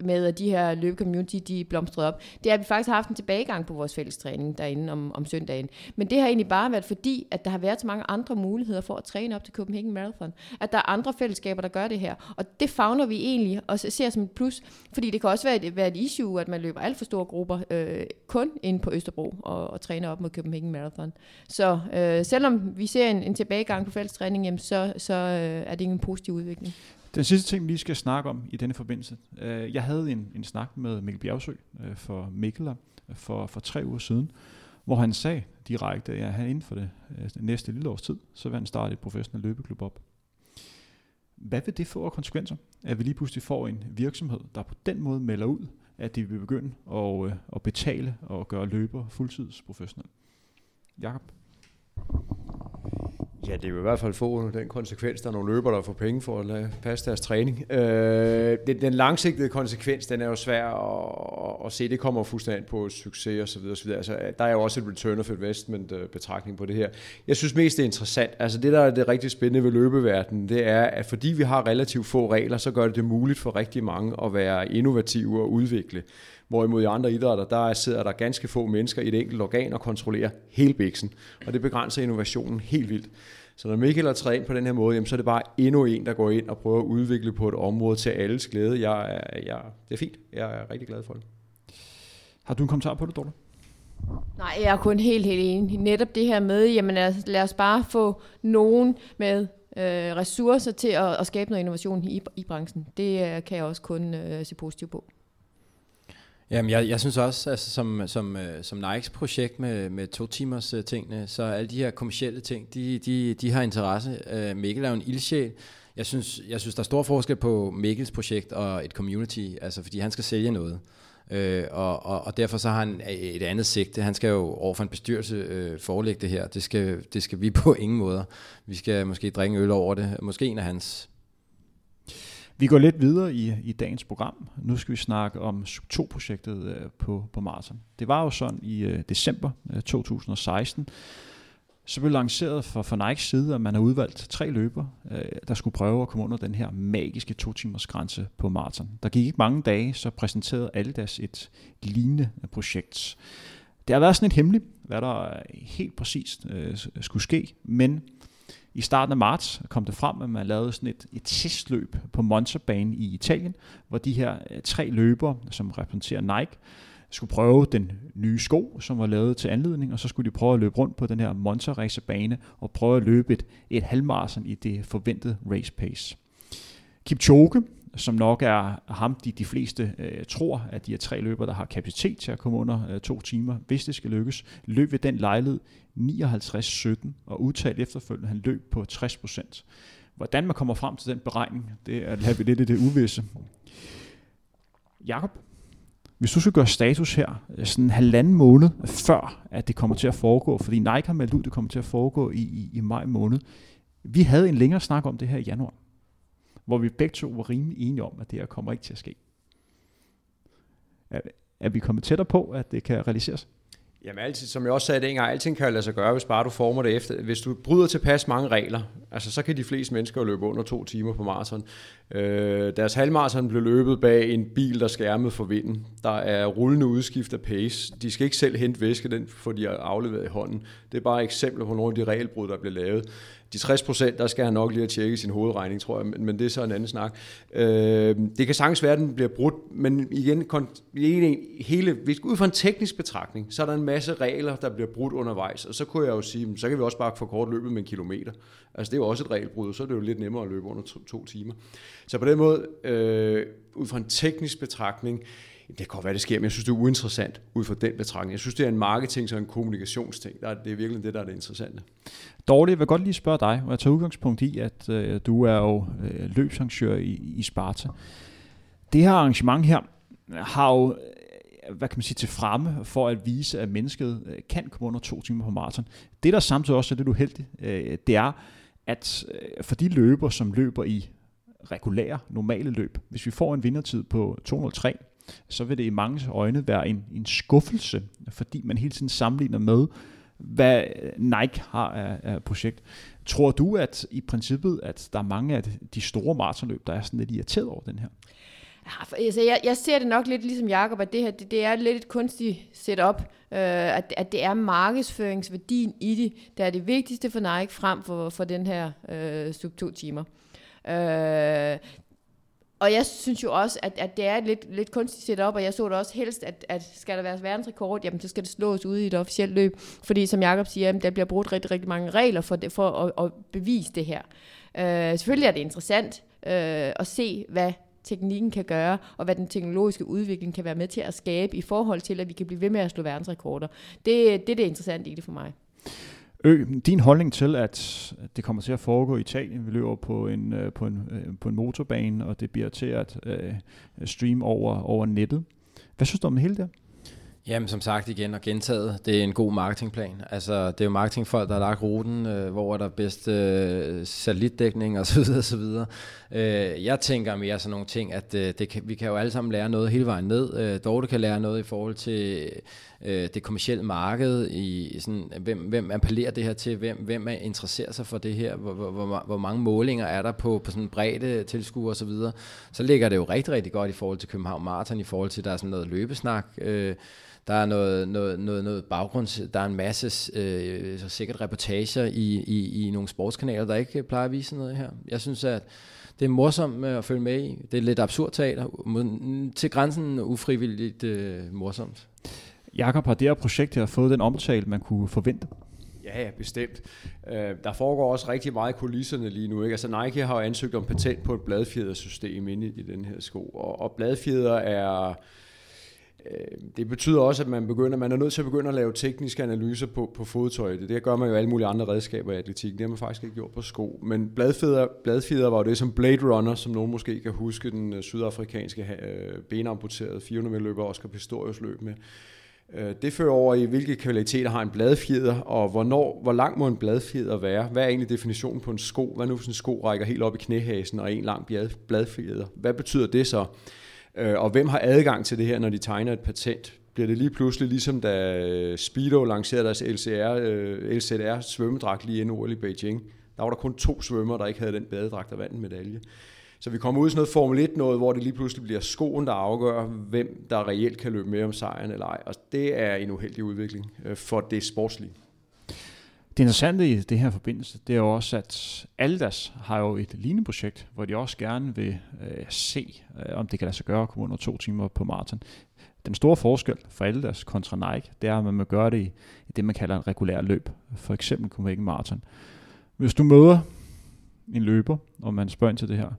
med at de her løbecommunity de blomstrede op, det er, at vi faktisk har haft en tilbagegang på vores fællestræning derinde om, om søndagen. Men det har egentlig bare været fordi, at der har været så mange andre muligheder for at træne op til Copenhagen Marathon. At der er andre fællesskaber, der gør det her. Og det fagner vi egentlig og ser som et plus, fordi det kan også være et, være et issue, at man løber alt for store grupper øh, kun ind på Østerbro og, og træner op mod Copenhagen Marathon. Så øh, selvom vi ser en, en tilbagegang på fællestræning, jamen, så, så øh, er det en positiv udvikling. Den sidste ting, vi lige skal snakke om i denne forbindelse. Øh, jeg havde en, en snak med Mikkel Bjergsø øh, for Mikkeler øh, for, for tre uger siden, hvor han sagde direkte, at han inden for det øh, næste lille års tid, så vil han starte et professionelt løbeklub op. Hvad vil det få af konsekvenser, at vi lige pludselig får en virksomhed, der på den måde melder ud, at de vil begynde at, øh, at betale og gøre løber fuldtidsprofessionel? Jakob? Ja, det vil i hvert fald få den konsekvens, der er nogle løbere, der får penge for at lade passe deres træning. Øh, den, den langsigtede konsekvens, den er jo svær at, at se. Det kommer fuldstændig på succes og så videre. Og så videre. Altså, der er jo også et return of investment øh, betragtning på det her. Jeg synes mest, det er interessant. Altså det, der er det rigtig spændende ved løbeverdenen, det er, at fordi vi har relativt få regler, så gør det det muligt for rigtig mange at være innovative og udvikle. Hvorimod i andre idrætter, der sidder der ganske få mennesker i et enkelt organ og kontrollerer hele biksen. Og det begrænser innovationen helt vildt. Så når Michael har trænet på den her måde, jamen, så er det bare endnu en, der går ind og prøver at udvikle på et område til alles glæde. Jeg, jeg, det er fint. Jeg er rigtig glad for det. Har du en kommentar på det, Dorte? Nej, jeg er kun helt, helt enig. Netop det her med, jamen lad os bare få nogen med øh, ressourcer til at, at skabe noget innovation i, i branchen. Det øh, kan jeg også kun øh, se positivt på. Jamen, jeg, jeg synes også, altså, som, som, øh, som Nikes projekt med, med to timers uh, tingene, så alle de her kommersielle ting, de, de, de har interesse. Uh, Mikkel er jo en ildsjæl. Jeg synes, jeg synes, der er stor forskel på Mikkels projekt og et community, altså fordi han skal sælge noget. Øh, Øh, og, og, og derfor så har han et andet sigte. Han skal jo over for en bestyrelse øh, forelægge det her. Det skal, det skal vi [LAUGHS] på ingen måder. Vi skal måske drikke øl over det. Måske en af hans vi går lidt videre i, i dagens program. Nu skal vi snakke om SUG2-projektet øh, på, på Marsen. Det var jo sådan i øh, december øh, 2016, så blev lanceret for, for Nikes side, at man har udvalgt tre løber, øh, der skulle prøve at komme under den her magiske to timers grænse på maraton. Der gik ikke mange dage, så præsenterede Adidas et lignende projekt. Det har været sådan et hemmeligt, hvad der helt præcist øh, skulle ske, men i starten af marts kom det frem, at man lavede sådan et, et testløb på Monza-banen i Italien, hvor de her øh, tre løbere, som repræsenterer Nike, skulle prøve den nye sko, som var lavet til anledning, og så skulle de prøve at løbe rundt på den her Monza racerbane og prøve at løbe et, et halvmarathon i det forventede race pace. Kipchoge, som nok er ham, de, de fleste øh, tror, at de er tre løbere, der har kapacitet til at komme under øh, to timer, hvis det skal lykkes, løb ved den lejlighed 59-17 og udtalt efterfølgende, at han løb på 60%. Hvordan man kommer frem til den beregning, det er lader vi lidt i det uvisse. Jakob, hvis du skal gøre status her, øh, sådan en halvanden måned før, at det kommer til at foregå, fordi Nike har meldt ud, at det kommer til at foregå i, i, i maj måned. Vi havde en længere snak om det her i januar hvor vi begge to var rimelig enige om, at det her kommer ikke til at ske. Er, er vi kommet tættere på, at det kan realiseres? Jamen altid, som jeg også sagde dengang, alting kan lade sig gøre, hvis bare du former det efter. Hvis du bryder tilpas mange regler, altså så kan de fleste mennesker løbe under to timer på maraton. Øh, deres halvmaraton blev løbet bag en bil, der skærmede for vinden. Der er rullende udskift af pace. De skal ikke selv hente væske, den får de afleveret i hånden. Det er bare eksempler på nogle af de regelbrud, der bliver lavet. De 60 procent, der skal han nok lige at tjekke sin hovedregning, tror jeg, men, men det er så en anden snak. Øh, det kan sagtens være, at den bliver brudt, men igen, hele, hvis ud fra en teknisk betragtning, så er der en masse regler, der bliver brudt undervejs, og så kunne jeg jo sige, så kan vi også bare kort løbet med en kilometer. Altså det er jo også et regelbrud, så er det jo lidt nemmere at løbe under to, to timer. Så på den måde, øh, ud fra en teknisk betragtning, det kan godt være, det sker, men jeg synes, det er uinteressant ud fra den betragtning. Jeg synes, det er en marketing og en kommunikationsting. Der er, det er virkelig det, der er det interessante. Dorte, jeg vil godt lige spørge dig, og jeg tager udgangspunkt i, at øh, du er jo øh, løbsarrangør i, i Sparta. Det her arrangement her har jo øh, hvad kan man sige, til fremme for at vise, at mennesket øh, kan komme under to timer på maraton. Det, der samtidig også er lidt uheldigt, øh, det er, at øh, for de løber, som løber i regulære, normale løb, hvis vi får en vindertid på 203, så vil det i mange øjne være en, en skuffelse, fordi man hele tiden sammenligner med, hvad Nike har af, af projekt. Tror du, at i princippet, at der er mange af de store maratonløb, der er sådan lidt irriteret over den her? Ah, altså, jeg, jeg ser det nok lidt ligesom Jacob, at det her det, det er lidt et kunstigt setup, øh, at, at det er markedsføringsværdien i det, der er det vigtigste for Nike frem for, for den her øh, sub to timer. Øh, og jeg synes jo også, at, at det er et lidt, lidt kunstigt setup, og jeg så det også helst, at, at skal der være verdensrekord, jamen så skal det slås ud i et officielt løb. Fordi som Jakob siger, jamen, der bliver brugt rigtig, rigtig mange regler for, det, for at, at bevise det her. Øh, selvfølgelig er det interessant øh, at se, hvad teknikken kan gøre, og hvad den teknologiske udvikling kan være med til at skabe i forhold til, at vi kan blive ved med at slå verdensrekorder. Det, det er det interessante i det for mig. Ø, din holdning til, at det kommer til at foregå i Italien, vi løber på en, øh, på en, øh, på en motorbane, og det bliver til at øh, streame over, over nettet. Hvad synes du om det hele der? Jamen som sagt igen og gentaget, det er en god marketingplan. Altså det er jo marketingfolk, der har lagt ruten, øh, hvor er der bedst øh, satellitdækning osv. osv. Øh, jeg tænker mere sådan nogle ting, at øh, det kan, vi kan jo alle sammen lære noget hele vejen ned. Øh, Dorte kan lære noget i forhold til øh, det kommercielle marked, i sådan, hvem, hvem appellerer det her til, hvem, hvem er interesserer sig for det her, hvor, hvor, hvor, hvor mange målinger er der på, på sådan bredde tilskuer osv. Så, videre. så ligger det jo rigtig, rigtig godt i forhold til København Marathon, i forhold til, der er sådan noget løbesnak, øh, der er noget, noget, noget, noget baggrunds, der er en masse øh, så sikkert reportager i, i, i nogle sportskanaler, der ikke plejer at vise noget her. Jeg synes, at det er morsomt at følge med i. Det er lidt absurd teater, til grænsen ufrivilligt øh, morsomt. Jakob, har det her projekt her fået den omtale, man kunne forvente? Ja, ja, bestemt. Øh, der foregår også rigtig meget i kulisserne lige nu. Ikke? Altså Nike har jo ansøgt om patent på et bladfjedersystem inde i, i den her sko, og, og bladfjeder er Øh, det betyder også, at man, begynder, man er nødt til at begynde at lave tekniske analyser på, på fodtøj. Det gør man jo alle mulige andre redskaber i atletik. Det har man faktisk ikke gjort på sko. Men bladfjeder, bladfjeder var jo det som Blade Runner, som nogen måske kan huske, den øh, sydafrikanske øh, benamputerede 400 meter løber Oscar Pistorius løb med. Øh, det fører over i, hvilke kvaliteter har en bladfjeder, og hvornår, hvor lang må en bladfjeder være? Hvad er egentlig definitionen på en sko? Hvad nu, hvis en sko rækker helt op i knæhasen og en lang bladfjeder? Hvad betyder det så? Øh, og hvem har adgang til det her, når de tegner et patent? Bliver det lige pludselig ligesom da øh, Speedo lancerede deres LCR, LCR svømmedragt lige inden OL i Beijing? Der var der kun to svømmer, der ikke havde den badedragt, og vandt en medalje. Så vi kommer ud i sådan noget Formel 1 noget, hvor det lige pludselig bliver skoen, der afgør, hvem der reelt kan løbe med om sejren eller ej. Og det er en uheldig udvikling øh, for det sportslige. Det interessante i det her forbindelse, det er jo også, at Aldas har jo et lignende projekt, hvor de også gerne vil øh, se, øh, om det kan lade sig gøre at komme under to timer på maraton. Den store forskel for Aldas kontra Nike, det er, at man må gøre det i, i det, man kalder en regulær løb. For eksempel Copenhagen Marathon. Hvis du møder en løber, og man spørger ind til det her,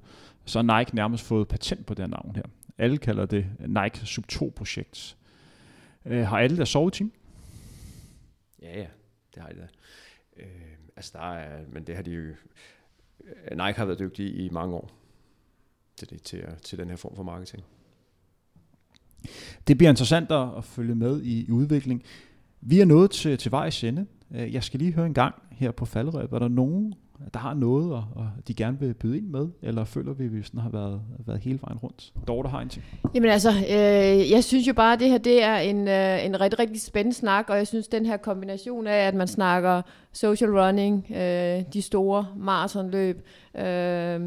så har Nike nærmest fået patent på det her navn her. Alle kalder det Nike Sub 2 projekt. Øh, har alle der sovet team? Ja, ja, det har de da. Øh, altså der er, men det har de jo, Nike har været dygtige i mange år til, det, til, til den her form for marketing. Det bliver interessant at følge med i, i udvikling. Vi er nået til, til vejs ende. Øh, jeg skal lige høre en gang her på faldrøb, Er der nogen der har noget, og, og de gerne vil byde ind med, eller føler vi, at vi sådan har været, været hele vejen rundt? Dorte har en ting. Jamen altså, øh, jeg synes jo bare, at det her det er en, øh, en rigtig, rigtig spændende snak, og jeg synes, den her kombination af, at man snakker social running, øh, de store maratonløb, øh,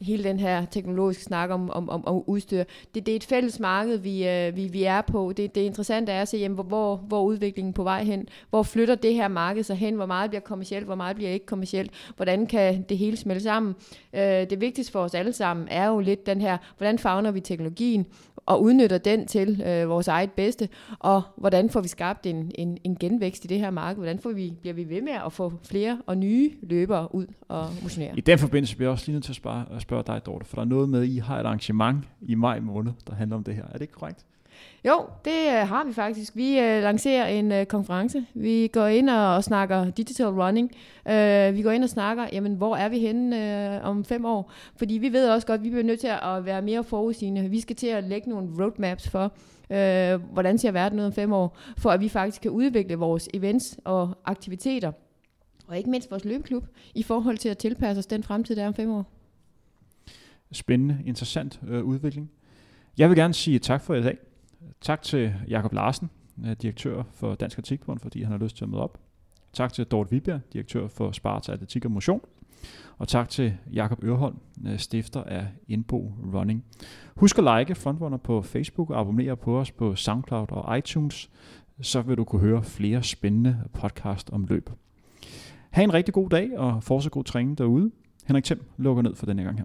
hele den her teknologiske snak om, om, om, om udstyr. Det, det er et fælles marked, vi, øh, vi, vi er på. Det, det interessante er at se, jamen, hvor, hvor, hvor udviklingen på vej hen. Hvor flytter det her marked sig hen? Hvor meget bliver kommercielt? Hvor meget bliver ikke kommercielt? Hvordan kan det hele smelte sammen? Øh, det vigtigste for os alle sammen er jo lidt den her, hvordan fagner vi teknologien? og udnytter den til øh, vores eget bedste, og hvordan får vi skabt en, en, en genvækst i det her marked, hvordan får vi, bliver vi ved med at få flere og nye løbere ud og motionere. I den forbindelse bliver jeg også lige nødt til at spare, at spørge dig, Dorte, for der er noget med, at I har et arrangement i maj måned, der handler om det her. Er det ikke korrekt? Jo, det øh, har vi faktisk. Vi øh, lancerer en øh, konference. Vi går ind og, og snakker digital running. Øh, vi går ind og snakker, jamen, hvor er vi henne øh, om fem år? Fordi vi ved også godt, at vi bliver nødt til at være mere forudsigende. Vi skal til at lægge nogle roadmaps for, øh, hvordan ser verden ud om fem år, for at vi faktisk kan udvikle vores events og aktiviteter, og ikke mindst vores løbeklub, i forhold til at tilpasse os den fremtid, der er om fem år. Spændende, interessant øh, udvikling. Jeg vil gerne sige tak for i dag. Tak til Jakob Larsen, øh, direktør for Dansk Atletikbund, fordi han har lyst til at møde op. Tak til Dorte Viberg, direktør for Sparta Atletik og Motion. Og tak til Jakob Ørholm, øh, stifter af Indbo Running. Husk at like Frontrunner på Facebook og abonnere på os på SoundCloud og iTunes, så vil du kunne høre flere spændende podcast om løb. Ha' en rigtig god dag og fortsat god træning derude. Henrik Thiem lukker ned for denne gang her.